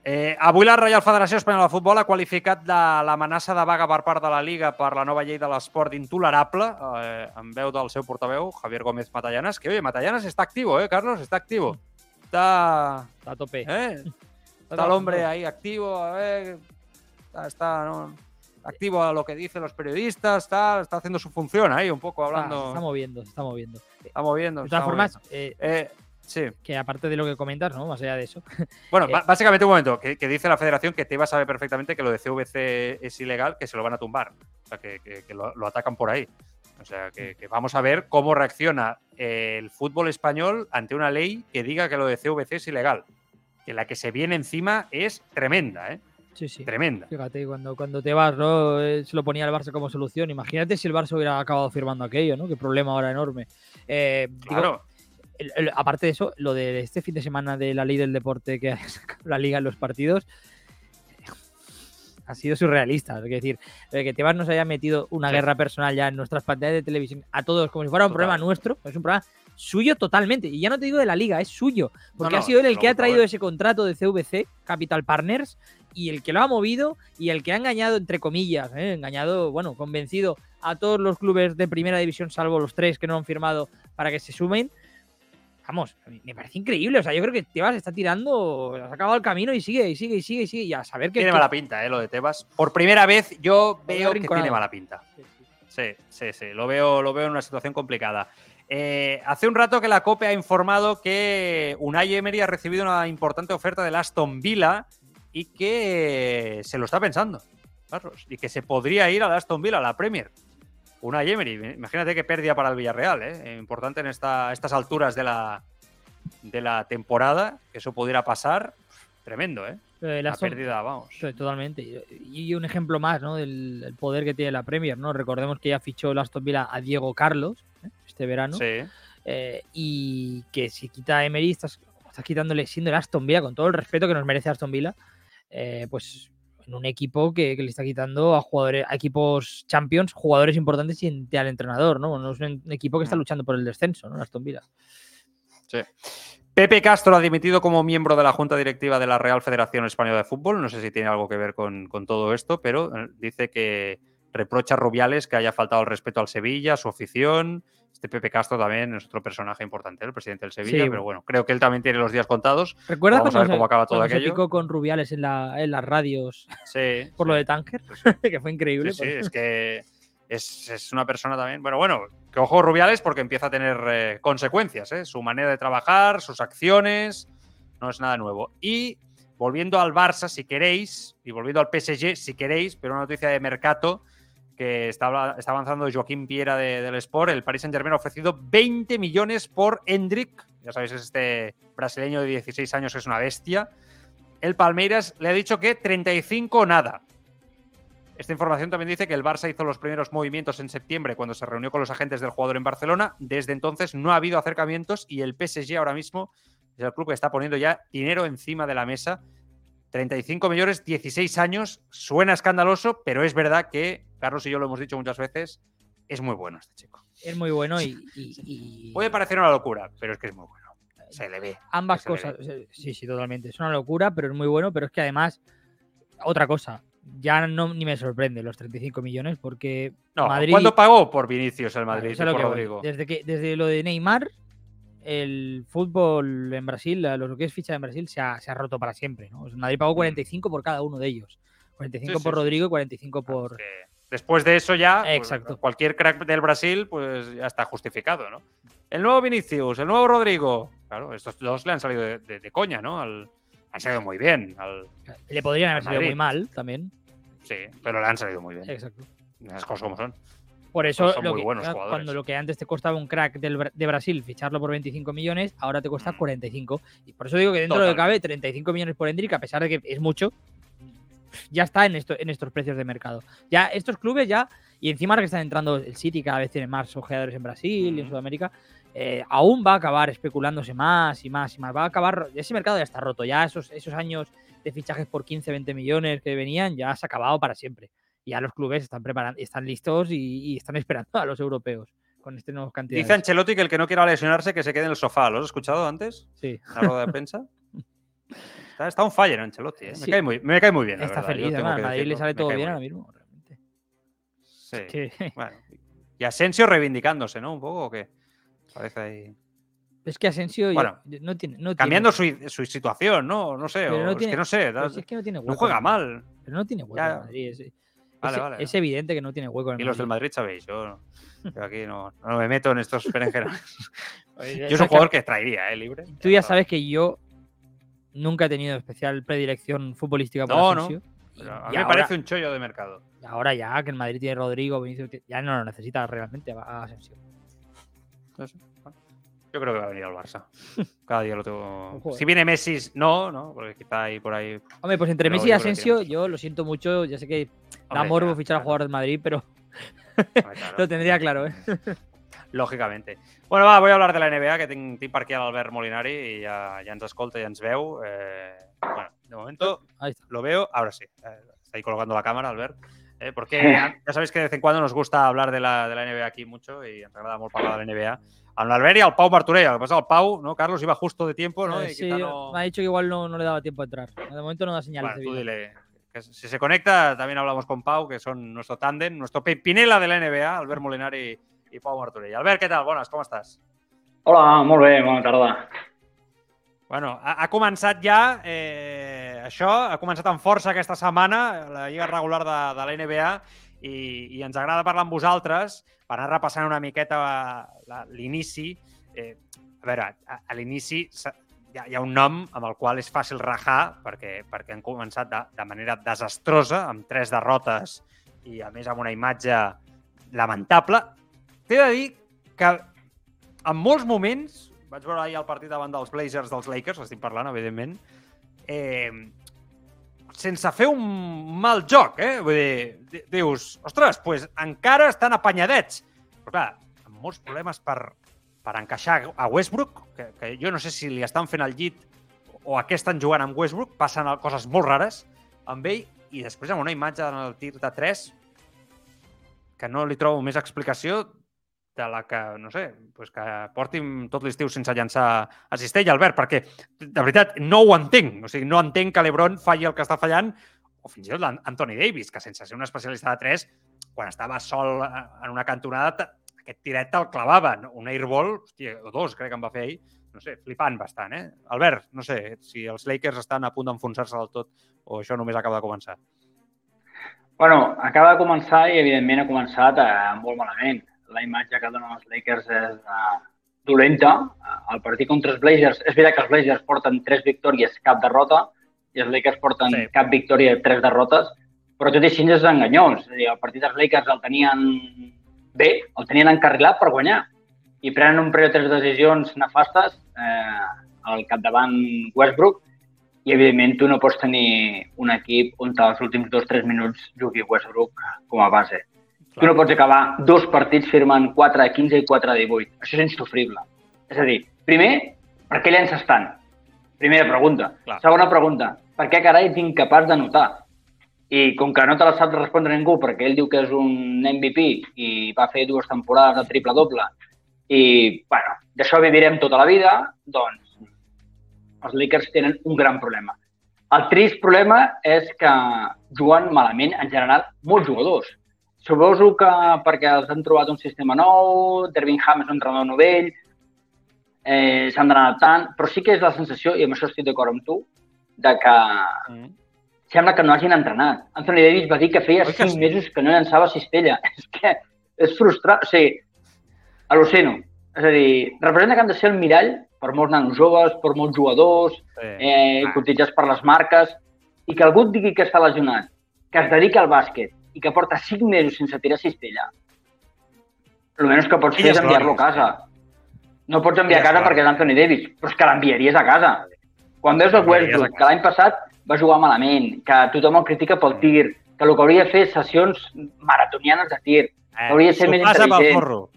Eh, avui la Reial Federació Espanyola de Futbol ha qualificat de l'amenaça de vaga per part de la Liga per la nova llei de l'esport intolerable, eh, en veu del seu portaveu, Javier Gómez Matallanas, que, oye, Matallanas está activo, ¿eh, Carlos? Está activo. Está... Está a tope. ¿eh? [LAUGHS] Está el hombre ahí activo, a ver, está, está ¿no? activo a lo que dicen los periodistas, está, está haciendo su función ahí, un poco hablando. Está, está moviendo, está moviendo. Está moviendo. De todas formas, eh, eh Sí. Que aparte de lo que comentas, ¿no? Más allá de eso. [LAUGHS] Bueno, eh, básicamente un momento, que, dice la federación que Tebas sabe perfectamente que lo de CVC es ilegal, que se lo van a tumbar. O sea, que, lo, atacan por ahí. O sea, que, vamos a ver cómo reacciona el fútbol español ante una ley que diga que lo de CVC es ilegal. Que la que se viene encima es tremenda, ¿eh? Sí, sí. Tremenda. Fíjate, cuando, cuando Tebas ¿no? Eh, se lo ponía al Barça como solución. Imagínate si el Barça hubiera acabado firmando aquello, ¿no? Qué problema ahora enorme. Eh, claro aparte de eso, lo de este fin de semana de la ley del deporte que [LAUGHS] ha sacado la liga en los partidos ha sido surrealista. Es decir, que Tebas nos haya metido una guerra personal ya en nuestras pantallas de televisión a todos como si fuera un problema nuestro, es un problema suyo totalmente. Y ya no te digo de la liga, es suyo. Porque ha sido él el que ha traído ese contrato de CVC, Capital Partners, y el que lo ha movido y el que ha engañado, entre comillas, ¿eh? engañado, bueno, convencido a todos los clubes de primera división, salvo los tres que no han firmado para que se sumen vamos, me parece increíble. O sea, yo creo que Tebas está tirando, ha acabado el camino y sigue, y sigue, y sigue, y sigue. Y a saber que. Tiene mala pinta, ¿eh? Lo de Tebas. Por primera vez yo veo que tiene mala pinta. Sí, sí, sí. Lo veo, lo veo en una situación complicada. Eh, hace un rato que la COPE ha informado que Unai Emery ha recibido una importante oferta del Aston Villa y que se lo está pensando, Carlos, y que se podría ir al Aston Villa, a la Premier una Emery. Imagínate qué pérdida para el Villarreal, ¿eh? Importante en esta, estas alturas de la, de la temporada, que eso pudiera pasar. Tremendo, ¿eh? La pérdida, vamos. Totalmente. Y un ejemplo más, ¿no? Del, poder que tiene la Premier, ¿no? Recordemos que ya fichó el Aston Villa a Diego Carlos ¿eh? este verano. Sí. Eh, y que si quita a Emery, estás, quitándole siendo el Aston Villa, con todo el respeto que nos merece Aston Villa, eh, pues en un equipo que, le está quitando a jugadores, a equipos champions, jugadores importantes y al entrenador, ¿no? No es un equipo que está luchando por el descenso, ¿no? Aston Villa. Sí. Pepe Castro ha dimitido como miembro de la Junta Directiva de la Real Federación Española de Fútbol. No sé si tiene algo que ver con, con todo esto, pero eh, dice que reprocha a Rubiales que haya faltado el respeto al Sevilla, a su afición. Este Pepe Castro también es otro personaje importante, el presidente del Sevilla, Sí. pero bueno, creo que él también tiene los días contados. ¿Recuerdas Vamos a cuando ver se- cómo acaba todo se aquello. picó con Rubiales en, la, en las radios Sí, [LAUGHS] por sí. lo de Tanker? [LAUGHS] que fue increíble. Sí, pues. es que es, es una persona también. Bueno, bueno, que ojo Rubiales porque empieza a tener eh, consecuencias, ¿eh? Su manera de trabajar, sus acciones, no es nada nuevo. Y volviendo al Barça, si queréis, y volviendo al PSG, si queréis, pero una noticia de Mercato que está, está avanzando Joaquín Piera de- del Sport, el Paris Saint Germain ha ofrecido 20 millones por Hendrik, ya sabéis, es este brasileño de 16 años que es una bestia. El Palmeiras le ha dicho que 35 nada. Esta información también dice que el Barça hizo los primeros movimientos en septiembre cuando se reunió con los agentes del jugador en Barcelona. Desde entonces no ha habido acercamientos y el PSG ahora mismo es el club que está poniendo ya dinero encima de la mesa. 35 millones, 16 años, suena escandaloso, pero es verdad que, Carlos y yo lo hemos dicho muchas veces, es muy bueno este chico. Es muy bueno y, [LAUGHS] y- y Puede parecer una locura, pero es que es muy bueno. Se le ve. ambas se cosas. Sí, sí, totalmente. Es una locura, pero es muy bueno. Pero es que además, otra cosa, ya no ni me sorprende los 35 millones porque No, Madrid. ¿Cuándo pagó por Vinicius el Madrid y lo por que. Rodrigo? Desde, que, desde lo de Neymar, el fútbol en Brasil, lo que es ficha en Brasil, se ha, se ha roto para siempre. ¿no? Madrid pagó 45 por cada uno de ellos. 45 Mm. Sí, por sí. Rodrigo y 45 por. Que Después de eso ya, pues, Exacto. cualquier crack del Brasil, pues ya está justificado, ¿no? El nuevo Vinicius, el nuevo Rodrigo. Claro, estos dos le han salido de, de- de coña, ¿no? Al- han salido muy bien. al- Le podrían haber salido muy mal también. sí, pero le han salido muy bien. Exacto. Las cosas como son. Por eso, son lo muy que- buenos jugadores. cuando lo que antes te costaba un crack del de Brasil ficharlo por 25 millones, ahora te cuesta Mm. 45. Y por eso digo que dentro de lo que cabe, 35 millones por Hendrik, a pesar de que es mucho, ya está en, esto, en estos precios de mercado. Ya estos clubes ya, y encima ahora que están entrando el City, cada vez tiene más ojeadores en Brasil y en Mm. Sudamérica, eh, aún va a acabar especulándose más y más y más. Va a acabar, ese mercado ya está roto, ya esos, esos años de fichajes por 15, 20 millones que venían, ya se ha acabado para siempre. Ya los clubes están preparando, están listos y, y están [LAUGHS] esperando a los europeos con este nuevos cantidades. Dice Ancelotti que el que no quiera lesionarse que se quede en el sofá. ¿Lo has escuchado antes? Sí. La rueda de [LAUGHS] prensa. Está, está un fire Ancelotti. ¿eh? Me, cae muy, me cae muy bien. Está feliz, además, a Madrid le sale todo bien ahora mismo, realmente. Sí. Que- [LAUGHS] Bueno. Y Asensio reivindicándose, ¿no? Un poco, ¿o qué? Parece ahí. es que Asensio ya- Bueno, no tiene. No Cambiando tiene, su, su situación, ¿no? No sé. Pero o no es que no sé. pero da- si es que no tiene hueco. no juega Madrid, mal. Pero no tiene hueco Ya. en Madrid. Es, Vale, es- vale. es evidente que no tiene hueco en Y el los del Madrid. Madrid sabéis, yo, [LAUGHS] yo aquí no, no me meto en estos berenjenas. Yo soy un jugador que traería, ¿eh? Libre. Tú ya sabes que yo nunca he tenido especial predilección futbolística por No, no. Asensio. Pero a mí me ahora- parece un chollo de mercado. Ahora ya que el Madrid tiene Rodrigo, Vinicius, ya no lo necesita realmente a a Asensio. No sé. Yo creo que va a venir al Barça. [LAUGHS] Cada día lo tengo. Joder. Si viene Messi, no, ¿no? Porque quizá ahí por ahí. Hombre, pues entre Pero Messi y Asensio, yo lo siento mucho. Ya sé que da Hombre, morbo ya, fichar a claro. jugadores del Madrid, pero Hombre, [LAUGHS] claro. lo tendría claro, ¿eh? [LAUGHS] Lògicament. Bueno, va, voy a hablar de la NBA, que tinc, tinc per aquí a l'Albert Molinari i ja, ja ens escolta i ens veu. Eh, bueno, de momento está. lo veo. Ahora sí. Eh, está ahí colgando la cámara, Albert. Eh, porque ya ya sabéis que de vez en cuando nos gusta hablar de la, de la NBA aquí mucho y ens agrada molt parlar de la NBA. Amb l'Albert i el Pau Martorell. El que passa, el Pau, ¿no? Carlos iba justo de tiempo, ¿no? Eh, Y sí, no... me ha dicho que igual no, no le daba tiempo a entrar. De momento no da señales Bueno, de tú vida. dile que si se conecta, también hablamos con Pau, que son nuestro tándem, nuestro Pinela de la NBA, Albert Molinari i Pau Martorell. Albert, què tal? Bones, com estàs? Hola, molt bé, bona tarda. Bueno, ha, ha començat ja eh, això, ha començat amb força aquesta setmana, la lliga regular de, de la NBA, i, i ens agrada parlar amb vosaltres per anar repassant una miqueta la- l'inici. Eh, a veure, a, a l'inici hi, ha- hi ha un nom amb el qual és fàcil rajar, perquè, perquè han començat de, de manera desastrosa, amb tres derrotes i, a més, amb una imatge lamentable. T'he de dir que en molts moments, vaig veure ahir el partit davant dels Blazers dels Lakers, estic parlant, evidentment, eh, sense fer un mal joc, eh? Vull dir, di- dius, ostres, pues encara estan apanyadets. Però clar, amb molts problemes per, per encaixar a Westbrook, que, que jo no sé si li estan fent el llit o a què estan jugant amb Westbrook, passen coses molt rares amb ell, i després amb una imatge en el tir de 3 que no li trobo més explicació de la que, no sé, pues que portin tot l'estiu sense llançar a Cistella, Albert, perquè, de veritat, no ho entenc. O sigui, no entenc que l'Ebron falli el que està fallant, o fins i tot l'Anthony Davis, que sense ser un especialista de 3, quan estava sol en una cantonada, aquest tiret te'l clavava. Un airball, hòstia, o dos, crec que em va fer ahir, no sé, flipant bastant, eh? Albert, no sé, si els Lakers estan a punt d'enfonsar-se del tot o això només acaba de començar. Bueno, acaba de començar i, evidentment, ha començat eh, molt malament. La imatge que donen els Lakers és eh, dolenta. El partit contra els Blazers, és veritat que els Blazers porten tres victòries, cap derrota, i els Lakers porten sí. cap victòria, tres derrotes, però tot i així és enganyós. És dir, el partit dels Lakers el tenien bé, el tenien encarrilat per guanyar i prenen un parell de tres decisions nefastes eh, al capdavant Westbrook i, evidentment, tu no pots tenir un equip on els últims dos o tres minuts jugui Westbrook com a base. Clar. Tu no pots acabar dos partits firmant 4 a 15 i 4 a 18. Això és insufrible. És a dir, primer, per què llences tant? Primera pregunta. Clar. Segona pregunta, per què carai ets incapaç de notar? I com que no te la sap respondre ningú perquè ell diu que és un MVP i va fer dues temporades de triple-doble i, bueno, d'això vivirem tota la vida, doncs els Lakers tenen un gran problema. El trist problema és que juguen malament en general molts jugadors. Suposo que perquè els han trobat un sistema nou, Dervin Ham és un entrenador novell, eh, s'han d'anar adaptant, però sí que és la sensació, i amb això estic d'acord amb tu, de que mm. sembla que no hagin entrenat. Anthony Davis va dir que feia cinc sí? mesos que no llançava cistella. [LAUGHS] És que és frustrant. O sigui, al·lucino. És a dir, representa que han de ser el mirall per molts nanos joves, per molts jugadors, sí. eh, ah. cotitzats per les marques, i que algú et digui que està lesionat, que es dedica al bàsquet i que porta cinc mesos sense tirar cistella, el menys que pots fer és enviar-lo a casa. No pots enviar a casa perquè és Anthony Davis, però és que l'enviaries a casa. Quan veus el Westbrook, que l'any passat va jugar malament, que tothom el critica pel tir, que el que hauria de fer sessions maratonianes de tir, eh, hauria de ser més intel·ligent.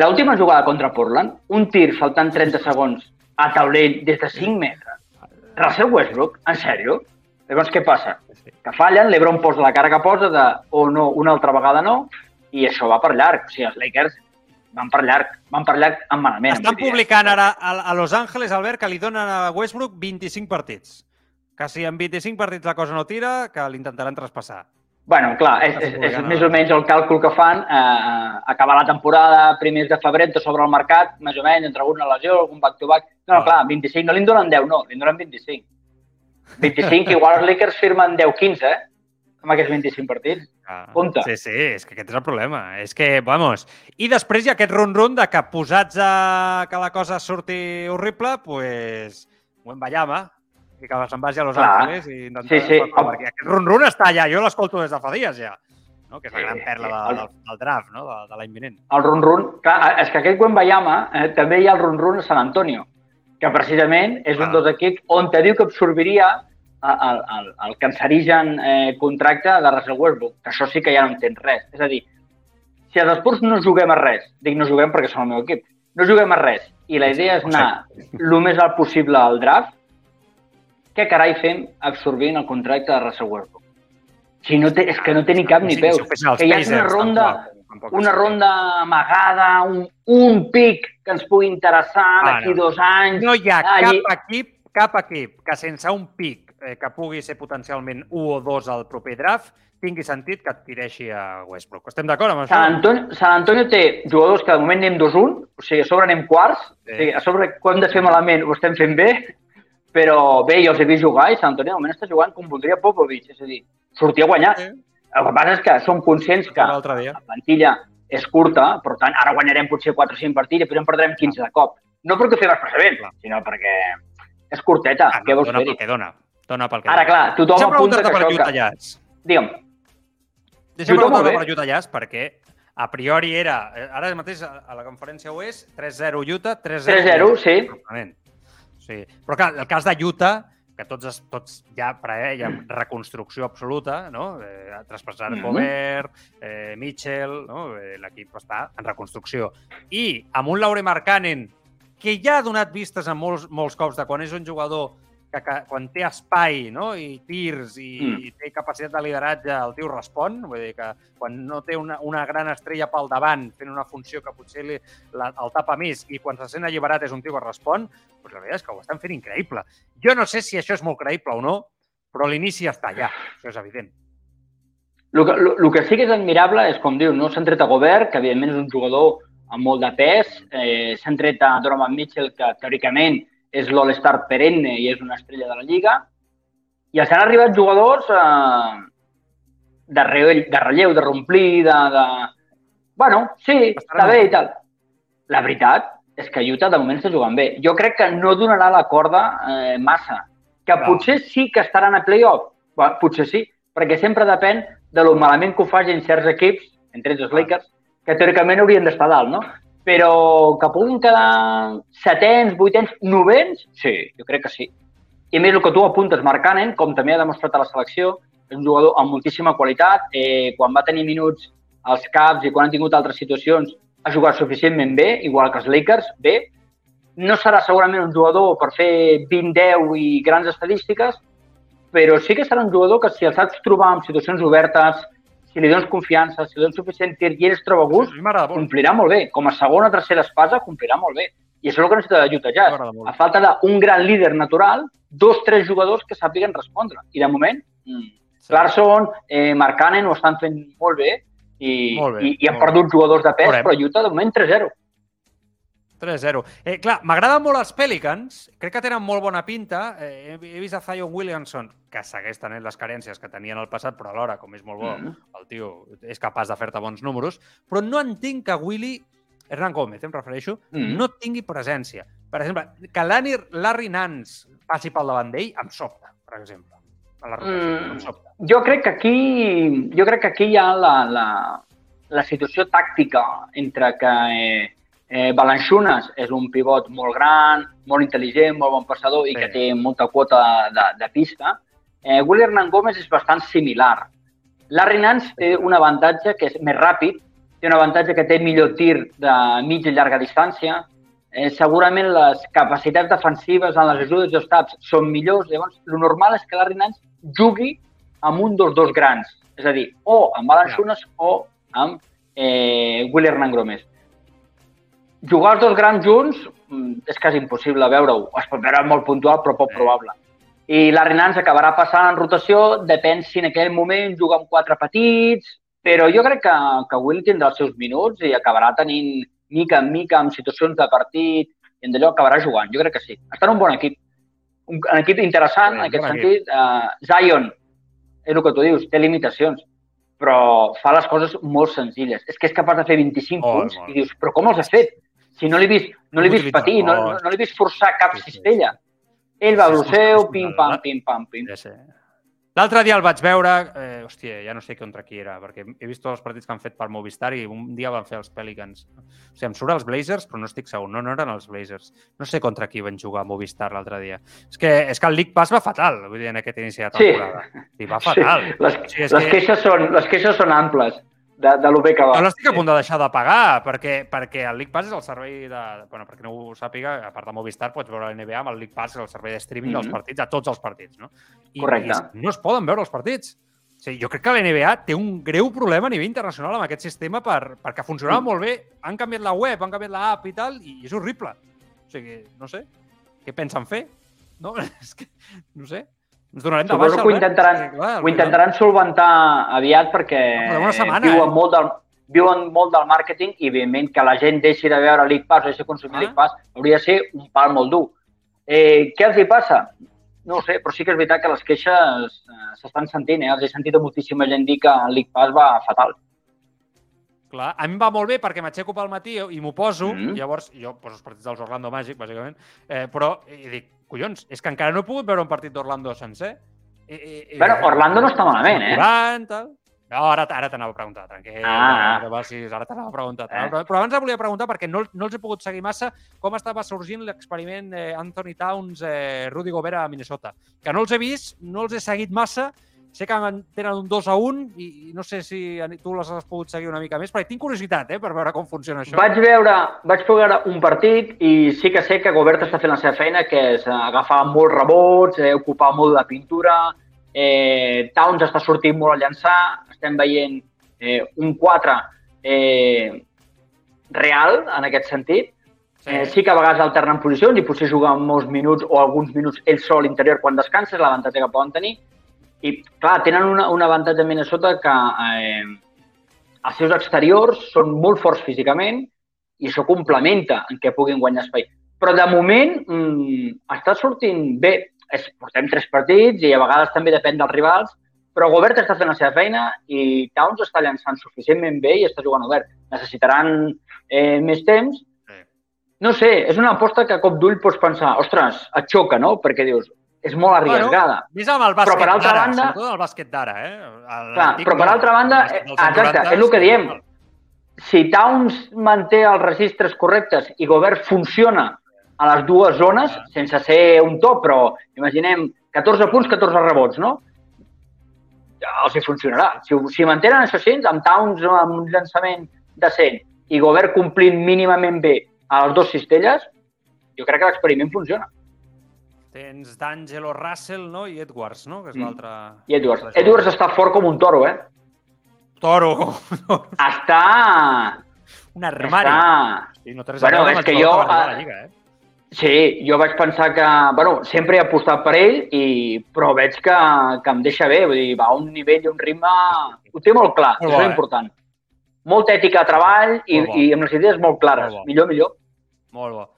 L'última jugada contra Portland, un tir faltant 30 segons a taulell des de 5 metres. Russell Westbrook, en sèrio? Llavors, què passa? Que fallen, l'Ebron posa la cara que posa de o oh, no, una altra vegada no, i això va per llarg. O sigui, els Lakers van per llarg, van per llarg amb manament. Estan publicant ara a Los Angeles, Albert, que li donen a Westbrook 25 partits. Que si en 25 partits la cosa no tira, que l'intentaran traspassar bueno, clar, és, és, és més o menys el càlcul que fan. Eh, acabar la temporada primers de febrer, tot sobre el mercat, més o menys, entre alguna lesió, algun back-to-back. No, no, clar, 25, no li donen 10, no, li donen 25. 25, igual els Lakers firmen 10-15, eh? amb aquests 25 partits. Ah, Compte. Sí, sí, és que aquest és el problema. És que, vamos... I després hi ha aquest run-run de que posats a que la cosa surti horrible, pues, buen Bayama, i que se'n vagi a Los. Angeles i intentar... Sí, sí. Perquè aquest run-run està allà, jo l'escolto des de fa dies ja. No? que és la gran perla de, del, del draft, no? de, de l'any vinent. El run-run, clar, és que aquest Bayama eh, també hi ha el run-run a San Antonio, que precisament és ah. un dels equips on te diu que absorbiria el, el, el cancerigen eh, contracte de Russell Westbrook, que això sí que ja no entens res. És a dir, si els Spurs no juguem a res, dic no juguem perquè són el meu equip, no juguem a res, i la idea és anar el més alt possible al draft, què carai fem absorbint el contracte de Russell Westbrook? Si no té, és que no té ni cap ni peus. Que hi ha una ronda, una ronda amagada, un, un pic que ens pugui interessar ah, d'aquí no. dos anys. No hi ha allí... cap equip, cap equip que sense un pic eh, que pugui ser potencialment 1 o 2 al proper draft tingui sentit que et tireixi a Westbrook. Estem d'acord amb això? Sant Antonio, Sant Antonio té jugadors que de moment anem 2-1, o sigui, a sobre anem quarts, sí. o sigui, a sobre quan hem de fer malament ho estem fent bé, però bé, jo els he vist jugar i Sant Antoni de moment està jugant com voldria Popovic, és a dir, sortir a guanyar. Sí. El que passa és que som conscients que la plantilla és curta, per tant, ara guanyarem potser 4 o 5 partits i després en perdrem 15 de cop. No perquè fem expressament, sinó perquè és curteta. Ah, no, Què vols dona fer-hi? Pel que dona. Dona pel que Ara, clar, tothom Deixa'm apunta que per això... Que... Digue'm. Deixa'm preguntar-te per Utah Jazz perquè a priori era, eh, ara mateix a la conferència ho és, 3-0 Utah, 3-0... 3-0, sí. Sí. Però clar, el cas de Utah, que tots, tots ja preveiem [CLEARS THROAT] reconstrucció absoluta, no? Eh, traspassar mm. Gobert, eh, Mitchell, no? Eh, l'equip està en reconstrucció. I amb un Laure Markkanen que ja ha donat vistes en molts, molts cops de quan és un jugador que, que quan té espai no? i tirs i, mm. i té capacitat de lideratge, el tio respon. Vull dir que quan no té una, una gran estrella pel davant fent una funció que potser li, la, el tapa més i quan se sent alliberat és un tio que respon, doncs la veritat és que ho estan fent increïble. Jo no sé si això és molt creïble o no, però l'inici està allà, això és evident. El que, el que sí que és admirable és, com diu, no s'han tret a Gobert, que evidentment és un jugador amb molt de pes, eh, s'han tret a Donovan Mitchell, que teòricament és l'All-Star perenne i és una estrella de la Lliga, i els han arribat jugadors eh, de, relleu, de relleu, de romplir, de, de... Bueno, sí, està bé i tal. La veritat és que Utah de moment està jugant bé. Jo crec que no donarà la corda eh, massa. Que no. potser sí que estaran a playoff. Bueno, potser sí, perquè sempre depèn de lo malament que ho facin certs equips, entre ells els Lakers, que teòricament haurien d'estar dalt, no? Però que puguin quedar setens, vuitens, novens, sí, jo crec que sí. I més, el que tu apuntes, Marc Cannon, com també ha demostrat a la selecció, és un jugador amb moltíssima qualitat. Eh, quan va tenir minuts als caps i quan han tingut altres situacions, ha jugat suficientment bé, igual que els Lakers, bé. No serà segurament un jugador per fer 20-10 i grans estadístiques, però sí que serà un jugador que si el saps trobar en situacions obertes, si li dones confiança, si li dones suficient tir i ell es troba a gust, sí, complirà molt bé. Com a segona o tercera espasa, complirà molt bé. I això és el que necessita de Utah Jazz. A falta d'un gran líder natural, dos, tres jugadors que sàpiguen respondre. I de moment, mm, sí. Clarkson, eh, Mark Cannon ho estan fent molt bé i, molt bé, i, i han perdut bé. jugadors de pes, però Utah de moment 3-0. 3-0. Eh, clar, m'agraden molt els Pelicans, crec que tenen molt bona pinta. Eh, he, vist a Zion Williamson, que segueix tenint les carències que tenia en el passat, però alhora, com és molt bo, mm el tio és capaç de fer-te bons números, però no entenc que Willy, Hernán Gómez, em refereixo, mm no tingui presència. Per exemple, que Larry, Larry Nance passi pel davant d'ell, em sobta, per exemple. A la rotació, mm, sobta. Jo crec que aquí, jo crec que aquí hi ha la, la, la situació tàctica entre que eh, Eh, Balanchunas és un pivot molt gran, molt intel·ligent, molt bon passador i sí. que té molta quota de, de pista. Eh, William Hernán Gómez és bastant similar. Larry Nance té un avantatge que és més ràpid, té un avantatge que té millor tir de mitja i llarga distància, eh, segurament les capacitats defensives en les ajudes i els taps són millors, llavors el normal és que Larry Nance jugui amb un dels dos grans, és a dir, o amb Balanchunas o amb eh, William Hernán Gómez jugar els dos grans junts mm, és quasi impossible veure-ho. Es pot veure molt puntual, però poc probable. I la Renans acabarà passant en rotació, depèn si en aquell moment juga amb quatre petits, però jo crec que, que Will tindrà els seus minuts i acabarà tenint mica en mica en situacions de partit i en d'allò acabarà jugant. Jo crec que sí. Està en un bon equip. Un, un equip interessant, en aquest sentit. Uh, Zion, és el que tu dius, té limitacions, però fa les coses molt senzilles. És que és capaç de fer 25 oh, punts i dius, però com els has fet? Si no l'he vist, no l'he vist patir, no, no, no l'he vist forçar cap sí, sí. cistella. Ell va al seu, pim-pam, pim-pam, pim. Sí, sí. L'altre dia el vaig veure, eh, hòstia, ja no sé contra qui era, perquè he vist tots els partits que han fet per Movistar i un dia van fer els Pelicans. O sigui, em surt els Blazers, però no estic segur, no, no eren els Blazers. No sé contra qui van jugar a Movistar l'altre dia. És que, és que el League Pass va fatal, vull dir, en aquest inici de temporada. Sí. I va fatal. Sí. Les, o sigui, les, que... queixes són, les queixes són amples de, de lo bé que va. Jo l'estic a punt de deixar de pagar, perquè, perquè el League Pass és el servei de... Bueno, perquè no ho sàpiga, a part de Movistar, pots veure la NBA amb el League Pass, és el servei de streaming mm -hmm. dels partits, a tots els partits, no? I, Correcte. I no es poden veure els partits. O sigui, jo crec que la NBA té un greu problema a nivell internacional amb aquest sistema per, perquè funcionava mm. molt bé, han canviat la web, han canviat l'app i tal, i és horrible. O sigui, no sé, què pensen fer? No? [LAUGHS] És que, no sé. Ens donarem de baixa, que ho intentaran, eh? clar, ho intentaran solventar aviat perquè una setmana, viuen, eh? molt del, viuen molt del màrqueting i, evidentment, que la gent deixi de veure League Pass o deixi de consumir ah. League Pass hauria de ser un pal molt dur. Eh, què els hi passa? No sé, però sí que és veritat que les queixes eh, s'estan sentint. Eh? Els he sentit a moltíssima gent dir que el League Pass va fatal. Clar, a mi va molt bé perquè m'aixeco pel matí i m'ho poso, mm -hmm. llavors jo poso els partits dels Orlando Magic, bàsicament, eh, però i dic, collons, és que encara no he pogut veure un partit d'Orlando sencer. I, i, bueno, Orlando no està malament, eh? Curant, tal. No, ara, ara t'anava a preguntar, tranquil. Ah. Ara, ara t'anava a preguntar. Eh. Però abans volia preguntar, perquè no, no els he pogut seguir massa, com estava sorgint l'experiment eh, Anthony Towns, eh, Rudy Gobert a Minnesota. Que no els he vist, no els he seguit massa, Sé que tenen un 2 a 1 i, i no sé si tu les has pogut seguir una mica més, perquè tinc curiositat eh, per veure com funciona això. Vaig veure, vaig veure un partit i sí que sé que Gobert està fent la seva feina, que és agafar molts rebots, eh, ocupar molt de pintura, eh, Towns està sortint molt a llançar, estem veient eh, un 4 eh, real en aquest sentit. Sí. Eh, sí que a vegades alternen posicions i potser juguen molts minuts o alguns minuts ell sol a l'interior quan descansa, és l'avantatge que poden tenir i, clar, tenen una, un avantatge a Minnesota que eh, els seus exteriors són molt forts físicament i això complementa en què puguin guanyar espai. Però de moment mm, està sortint bé. Es, portem tres partits i a vegades també depèn dels rivals, però Gobert està fent la seva feina i Towns està llançant suficientment bé i està jugant obert. Necessitaran eh, més temps. No sé, és una aposta que a cop d'ull pots pensar, ostres, et xoca, no? Perquè dius, és molt arriesgada. Bueno, més amb el bàsquet però per altra banda, sobretot el bàsquet d'ara, eh? El clar, però per altra banda, eh, exacte, és el que diem. Si Towns manté els registres correctes i Gobert funciona a les dues zones, sense ser un top, però imaginem 14 punts, 14 rebots, no? Ja els hi funcionarà. Si, si mantenen això així, amb Towns amb un llançament decent i Gobert complint mínimament bé a les dues cistelles, jo crec que l'experiment funciona. Tens D'Angelo Russell, no? I Edwards, no? Que és mm. l'altre... I Edwards. Edwards està fort com un toro, eh? Toro. està... Un armari. Està... Sí, no bueno, és que jo... A... La Lliga, eh? Sí, jo vaig pensar que... Bueno, sempre he apostat per ell, i, però veig que, que em deixa bé. Vull dir, va a un nivell i un ritme... Ho té molt clar, molt això bo, és eh? important. Molta ètica de treball i, i amb les idees molt clares. Molt millor, millor. Molt bo.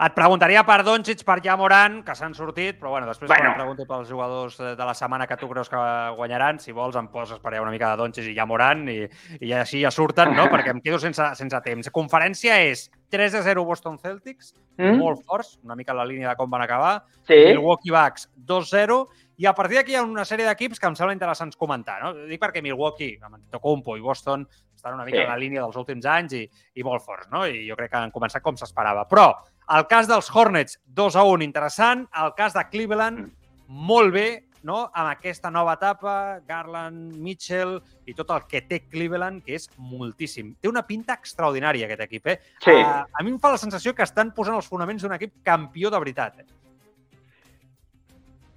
Et preguntaria per Doncic, per Jamoran, que s'han sortit, però bueno, després bueno. pregunto pels jugadors de la setmana que tu creus que guanyaran, si vols em poses per allà una mica de Doncic i Jamoran i, i així ja surten, no? perquè em quedo sense, sense temps. Conferència és 3 a 0 Boston Celtics, mm. molt forts, una mica la línia de com van acabar. Sí. Milwaukee Bucks 2-0 i a partir d'aquí hi ha una sèrie d'equips que em sembla interessants comentar. No? Dic perquè Milwaukee, amb Antetokounmpo i Boston estan una mica sí. en la línia dels últims anys i, i molt forts, no? I jo crec que han començat com s'esperava. Però el cas dels Hornets, 2 a 1, interessant. El cas de Cleveland, molt bé, no? amb aquesta nova etapa, Garland, Mitchell i tot el que té Cleveland, que és moltíssim. Té una pinta extraordinària, aquest equip. Eh? Sí. Uh, a mi em fa la sensació que estan posant els fonaments d'un equip campió de veritat. Eh?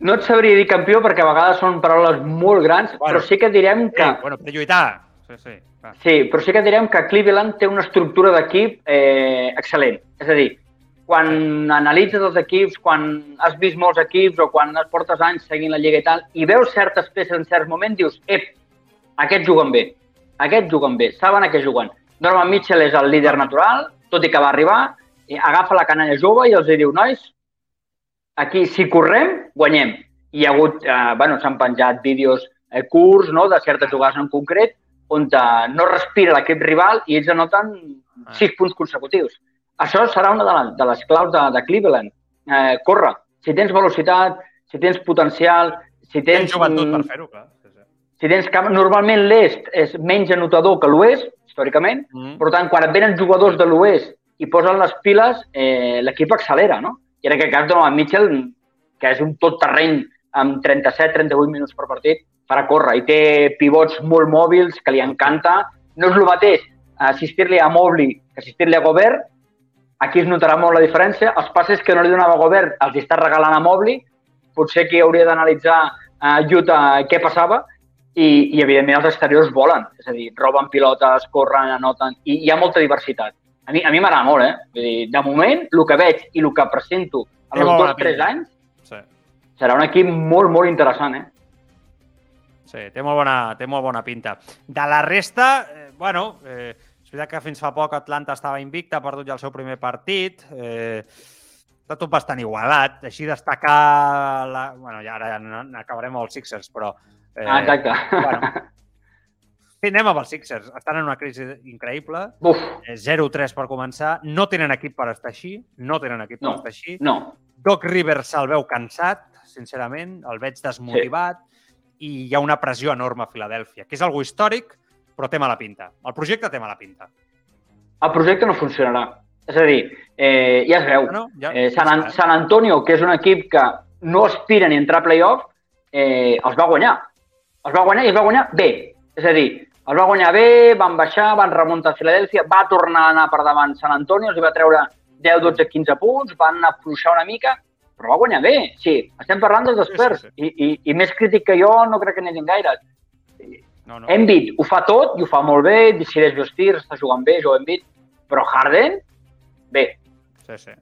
No et sabria dir campió perquè a vegades són paraules molt grans, bueno, però sí que direm que... Sí, bueno, per lluitar. Sí, sí. Sí, però sí que direm que Cleveland té una estructura d'equip eh, excel·lent. És a dir, quan analitzes els equips, quan has vist molts equips o quan es portes anys seguint la Lliga i tal, i veus certes peces en certs moments, dius, ep, aquests juguen bé, aquests juguen bé, saben a què juguen. Norman Mitchell és el líder natural, tot i que va arribar, i agafa la canalla jove i els diu, nois, aquí si correm, guanyem. I hi ha hagut, eh, bueno, s'han penjat vídeos eh, curts no, de certes jugades en concret on eh, no respira l'equip rival i ells anoten sis punts consecutius. Això serà una de, les, de les claus de, de Cleveland. Eh, corre. Si tens velocitat, si tens potencial, si tens... Tens joventut per fer-ho, clar. Si tens camp... Normalment l'est és menys anotador que l'oest, històricament. Mm. Per tant, quan et venen jugadors de l'oest i posen les piles, eh, l'equip accelera, no? I en aquest cas, Donovan Mitchell, que és un tot terreny amb 37-38 minuts per partit, farà córrer. I té pivots molt mòbils que li encanta. No és el mateix assistir-li a Mobley que assistir-li a Gobert, Aquí es notarà molt la diferència. Els passes que no li donava Gobert els està regalant a Mobley. Potser que hauria d'analitzar a uh, Utah què passava i, i, evidentment, els exteriors volen. És a dir, roben pilotes, corren, anoten... I hi ha molta diversitat. A mi, a mi m'agrada molt, eh? Vull dir, de moment, el que veig i el que presento en els dos tres anys sí. serà un equip molt, molt interessant, eh? Sí, té molt bona, té molt bona pinta. De la resta, eh, bueno, eh, veritat que fins fa poc Atlanta estava invicta, ha perdut ja el seu primer partit. Eh, està tot bastant igualat. Així destacar... La... bueno, ja ara acabarem amb els Sixers, però... Eh, ah, exacte. Bueno, sí, anem amb els Sixers. Estan en una crisi increïble. Uf. 0-3 eh, per començar. No tenen equip per estar així. No tenen equip no, per estar així. No. Doc Rivers se'l veu cansat, sincerament. El veig desmotivat. Sí. I hi ha una pressió enorme a Filadèlfia, que és algo històric, però té mala pinta. El projecte té mala pinta. El projecte no funcionarà. És a dir, eh, ja es veu. No, ja, eh, San, An San Antonio, que és un equip que no aspira ni a entrar a playoff, eh, els va guanyar. Els va guanyar i es va guanyar bé. És a dir, els va guanyar bé, van baixar, van remuntar a Filadèlfia, va tornar a anar per davant Sant Antonio, els va treure 10, 12, 15 punts, van afluixar una mica, però va guanyar bé. Sí, estem parlant dels experts. Sí, sí, sí. I, i, I més crític que jo no crec que n'hi hagi gaire. No, no. Embiid ho fa tot i ho fa molt bé, decideix els tirs, està jugant bé, Joe Embiid, però Harden, bé. Sí, sí.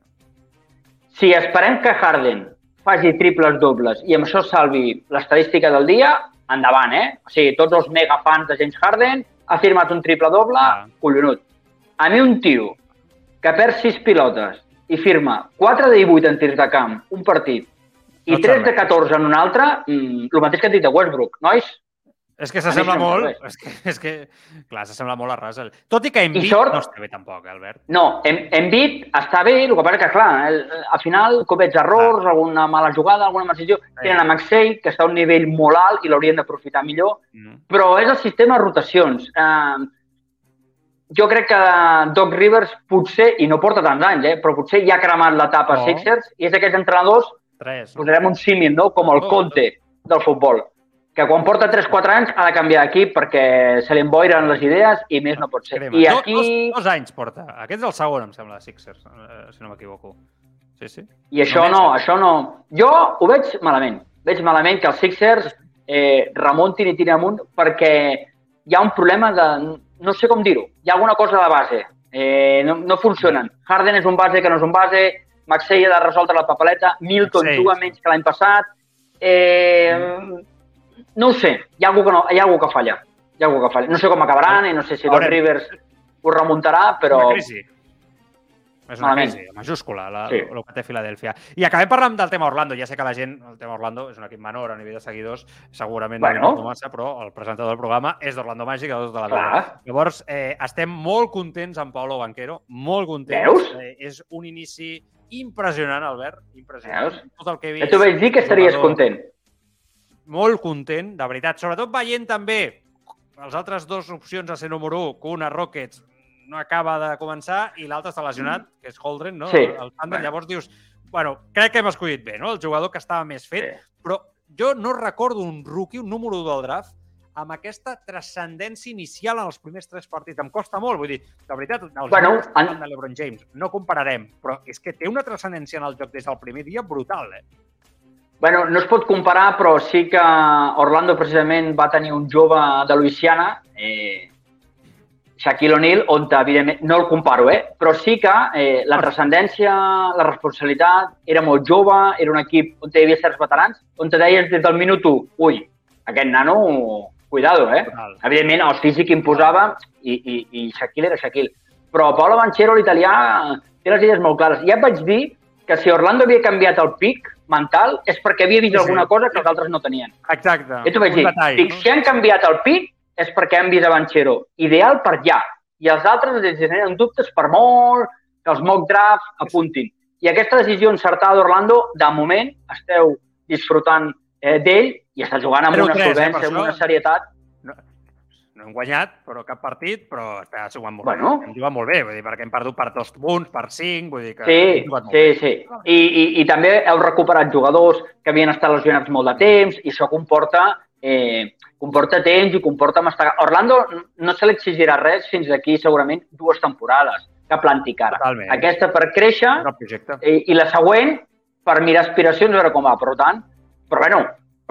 Si esperem que Harden faci triples dobles i amb això salvi l'estadística del dia, endavant, eh? O sigui, tots els megafans de James Harden ha firmat un triple doble, ah. collonut. A mi un tio que perd sis pilotes i firma 4 de 18 en tirs de camp, un partit, i no 3 de 14 en un altre, mm, el mateix que et dit de Westbrook. Nois, és que s'assembla molt, és que, és que, clar, s'assembla molt a Russell. Tot i que Embiid sort, no està bé tampoc, eh, Albert. No, em, Embiid està bé, el que passa que, clar, el, al final comets errors, clar. alguna mala jugada, alguna decisió. Sí. Tenen a Maxey, que està a un nivell molt alt i l'haurien d'aprofitar millor, mm. però és el sistema de rotacions. Uh, jo crec que Doc Rivers potser, i no porta tants anys, eh, però potser ja ha cremat l'etapa no. Sixers i és d'aquests entrenadors, Tres. posarem un símil, no? com el oh, Conte del futbol que quan porta 3-4 anys ha de canviar d'equip perquè se li emboiren les idees i més no pot ser. Crema. I aquí... Dos, dos, anys porta. Aquest és el segon, em sembla, de Sixers, eh, si no m'equivoco. Sí, sí. I això no, no, això no... Jo ho veig malament. Veig malament que els Sixers eh, remuntin i tirin amunt perquè hi ha un problema de... No sé com dir-ho. Hi ha alguna cosa de base. Eh, no, no funcionen. Harden és un base que no és un base, Maxey ha de resoldre la papeleta, Milton Maxey. juga menys que l'any passat, eh, mm no ho sé, hi ha algú que, no, hi ha algú que falla. Hi ha algú que falla. No sé com acabaran i no sé si Doc Rivers ho remuntarà, però... Una crisi. És una Malament. crisi majúscula, la, sí. el que té Filadèlfia. I acabem parlant del tema Orlando. Ja sé que la gent, el tema Orlando és un equip menor a nivell de seguidors, segurament bueno. no massa, però el presentador del programa és d'Orlando Magic, de la vida. Llavors, eh, estem molt contents amb Paulo Banquero, molt contents. Veus? Eh, és un inici impressionant, Albert, impressionant. Veus? Tot el que he vist. Ja t'ho vaig dir que estaries content molt content, de veritat. Sobretot veient també les altres dues opcions a ser número 1, que una Rockets no acaba de començar i l'altre està lesionat, que és Holdren, no? Sí. El Thunder. Bueno. Llavors dius, bueno, crec que hem escollit bé, no? El jugador que estava més fet, sí. però jo no recordo un rookie, un número 1 del draft, amb aquesta transcendència inicial en els primers tres partits. Em costa molt, vull dir, de veritat, els bueno, en... de l'Ebron James no compararem, però és que té una transcendència en el joc des del primer dia brutal, eh? Bueno, no es pot comparar, però sí que Orlando precisament va tenir un jove de Louisiana, eh, Shaquille O'Neal, on evidentment no el comparo, eh? però sí que eh, la transcendència, la responsabilitat, era molt jove, era un equip on hi havia certs veterans, on te deies des del minut 1, ui, aquest nano, cuidado, eh? Total. Evidentment, el físic imposava i, i, i Shaquille era Shaquille. Però Paolo Banchero, l'italià, té les idees molt clares. Ja et vaig dir que si Orlando havia canviat el pic mental és perquè havia vist sí, alguna cosa que els altres no tenien. Exacte. I t'ho vaig dir. Detall, no? Si han canviat el pic és perquè han vist Banchero. Ideal per ja. I els altres els generen dubtes per molt que els mock drafts apuntin. I aquesta decisió encertada d'Orlando, de moment, esteu disfrutant eh, d'ell i està jugant amb una eh, solvència, eh, amb una serietat no hem guanyat, però cap partit, però està jugant molt bueno. bé. Hem jugat molt bé, vull dir, perquè hem perdut per dos punts, per cinc, vull dir que sí, sí, bé. sí. I, i, I també heu recuperat jugadors que havien estat lesionats molt de temps i això comporta eh, comporta temps i comporta mastegar. Orlando no se l'exigirà res fins d'aquí segurament dues temporades que planti cara. Totalment. Aquesta per créixer i, i la següent per mirar aspiracions, a veure com va. Per tant, però bueno,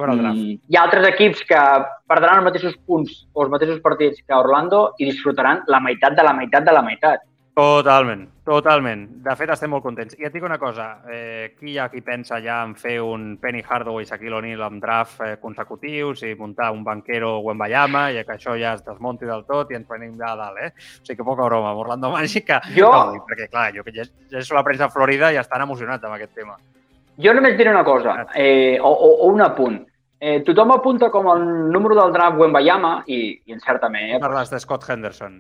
Mm, hi ha altres equips que perdran els mateixos punts o els mateixos partits que Orlando i disfrutaran la meitat de la meitat de la meitat. Totalment, totalment. De fet, estem molt contents. I et dic una cosa, eh, qui hi ha qui pensa ja en fer un Penny Hardaway i Shaquille O'Neal amb draft eh, consecutius i muntar un banquero Wembayama i que això ja es desmonti del tot i ens venim de dalt, eh? O sigui que poca broma, Orlando Magic que... Jo... No, perquè, clar, jo que ja, ja la premsa a Florida i estan emocionats amb aquest tema. Jo només diré una cosa, eh, o, o, o un apunt. Eh, tothom apunta com el número del draft Wembayama i, i encertament. Eh? Parles de Scott Henderson.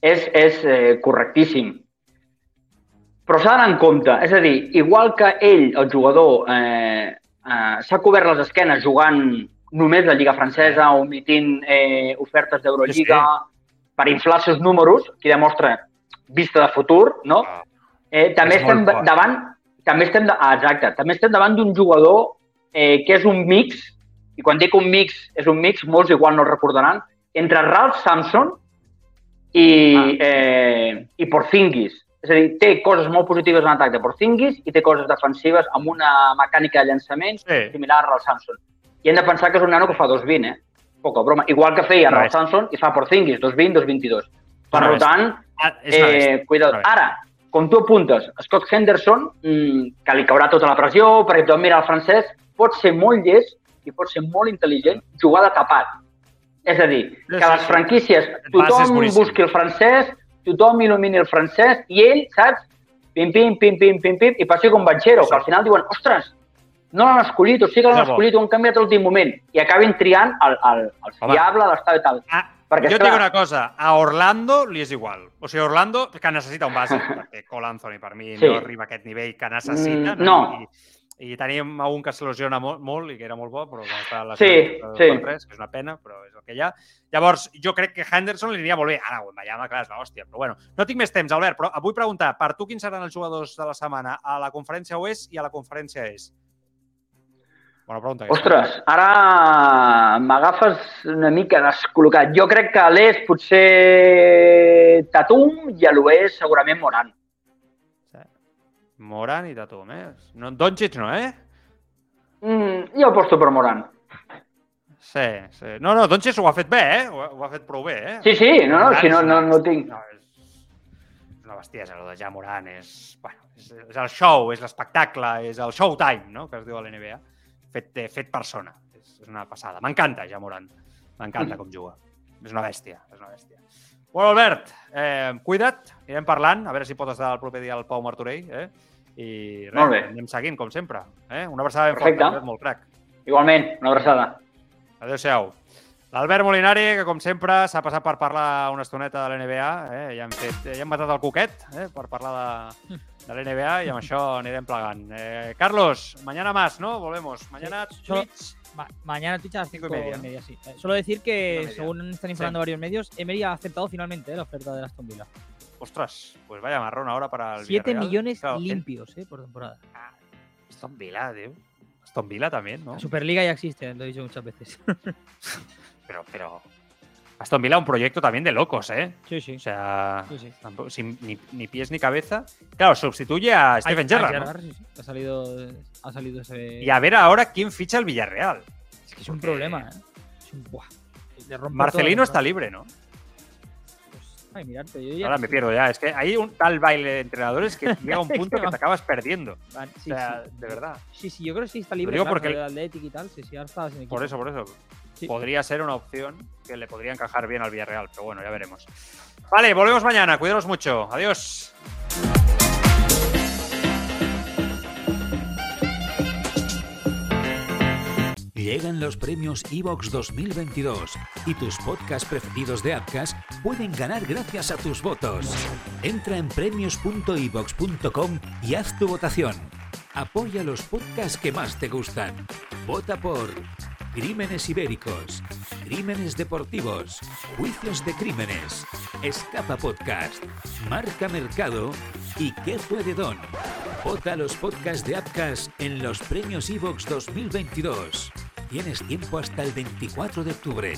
És, és eh, correctíssim. Però s'ha d'anar en compte. És a dir, igual que ell, el jugador, eh, eh, s'ha cobert les esquenes jugant només la Lliga Francesa omitint eh, ofertes d'Eurolliga sí, sí. per inflar els seus números, que demostra vista de futur, no? Ah. Eh, també estem davant també estem, de, ah, exacte, també estem davant d'un jugador eh, que és un mix i quan dic un mix, és un mix, molts igual no el recordaran, entre Ralph Samson i, ah. eh, i Porzingis. És a dir, té coses molt positives en atac de Porzingis i té coses defensives amb una mecànica de llançament sí. similar a Ralph Samson. I hem de pensar que és un nano que fa 2'20, eh? Poca broma. Igual que feia Ralph Samson i fa Porzingis, 2'20, 2'22. Per no tant, ah, eh, cuidado. Ara, com tu apuntes, Scott Henderson, mmm, que li caurà tota la pressió, perquè tothom mira el francès, pot ser molt llest i pot ser molt intel·ligent jugar de tapat. És a dir, que les franquícies, tothom busqui el francès, tothom il·lumini el francès i ell, saps? Pim, pim, pim, pim, pim, pim, i passi com Banchero, que al final diuen, ostres, no l'han escollit, o sigui que l'han escollit, ho han canviat a l'últim moment, i acabin triant el, el, el fiable, l'estat i tal. Ah, perquè, jo et dic una cosa, a Orlando li és igual. O sigui, Orlando, que necessita un bàsic, perquè Cole Anthony per mi sí. no arriba a aquest nivell que necessita. Mm, no. I, i tenim un que s'il·lusiona molt, molt i que era molt bo, però va estar a la sí, sí. 3, que és una pena, però és el que hi ha. Llavors, jo crec que Henderson li aniria molt bé. Ara, Miami, clar, és l'hòstia. Però bueno, no tinc més temps, Albert, però vull preguntar, per tu quins seran els jugadors de la setmana a la conferència oest i a la conferència est? Bona pregunta. Ostres, ara m'agafes una mica descol·locat. Jo crec que a l'est potser Tatum i a l'oest segurament Morant. Moran i Tatum, eh? No, Doncic no, eh? Mm, jo aposto per Moran. Sí, sí. No, no, Doncic ho ha fet bé, eh? Ho, ho ha fet prou bé, eh? Sí, sí, no, no, si no, no, no tinc... No, és, és una bestiesa, el de ja Moran. És, bueno, és, és el show, és l'espectacle, és el showtime, no?, que es diu a l'NBA. Fet, fet persona. És, és una passada. M'encanta, ja Moran. M'encanta com juga. És una bèstia, és una bèstia. Bueno, Albert, eh, cuida't, anirem parlant, a veure si pot estar el proper dia al Pau Martorell, eh? I res, molt bé. anem seguint, com sempre. Eh? Una abraçada ben Perfecte. forta, molt crac. Igualment, una abraçada. Adéu-siau. L'Albert Molinari, que com sempre s'ha passat per parlar una estoneta de l'NBA, eh? ja, hem fet, ja hem matat el coquet eh? per parlar de, de l'NBA i amb això anirem plegant. Eh, Carlos, mañana más, ¿no? Volvemos. Mañana sí, Twitch. Ma mañana Twitch a las 5 y media. media sí. eh, solo decir que, según están informando sí. varios medios, Emery ha aceptado finalmente eh, la oferta de Aston Villa. Ostras, pues vaya marrón ahora para el 7 millones claro, limpios eh, por temporada. Ah, Aston Villa, tío. Aston Villa también, ¿no? La Superliga ya existe, lo he dicho muchas veces. [LAUGHS] pero, pero. Aston Villa un proyecto también de locos, ¿eh? Sí, sí. O sea, sí, sí. Tampoco, sin ni, ni, pies ni cabeza. Claro, sustituye a Steven Gerrard. ¿no? Gerrard sí, sí. Ha, salido, ha salido ese. Y a ver ahora quién ficha el Villarreal. Es que es un problema, ¿eh? Es un... Buah. Marcelino está libre, ¿no? Ay, mirarte, yo ya Ahora me pierdo ya. Es que hay un tal baile de entrenadores que [LAUGHS] llega a un punto que te acabas perdiendo. Vale, sí, o sea, sí. de verdad. Sí, sí, yo creo que sí está libre. Lo digo porque el Atlético y tal. Sí, sí, ahora está sin equipo. Por eso, por eso. Sí. Podría ser una opción que le podría encajar bien al Villarreal, pero bueno, ya veremos. Vale, volvemos mañana. Cuidaros mucho. Adiós. Llegan los premios Evox 2022 y tus podcasts preferidos de Apcas pueden ganar gracias a tus votos. Entra en premios.evox.com y haz tu votación. Apoya los podcasts que más te gustan. Vota por Crímenes Ibéricos, Crímenes Deportivos, Juicios de Crímenes, Escapa Podcast, Marca Mercado y ¿Qué fue de Don? Vota los podcasts de Apcas en los premios Evox 2022. Tienes tiempo hasta el 24 de octubre.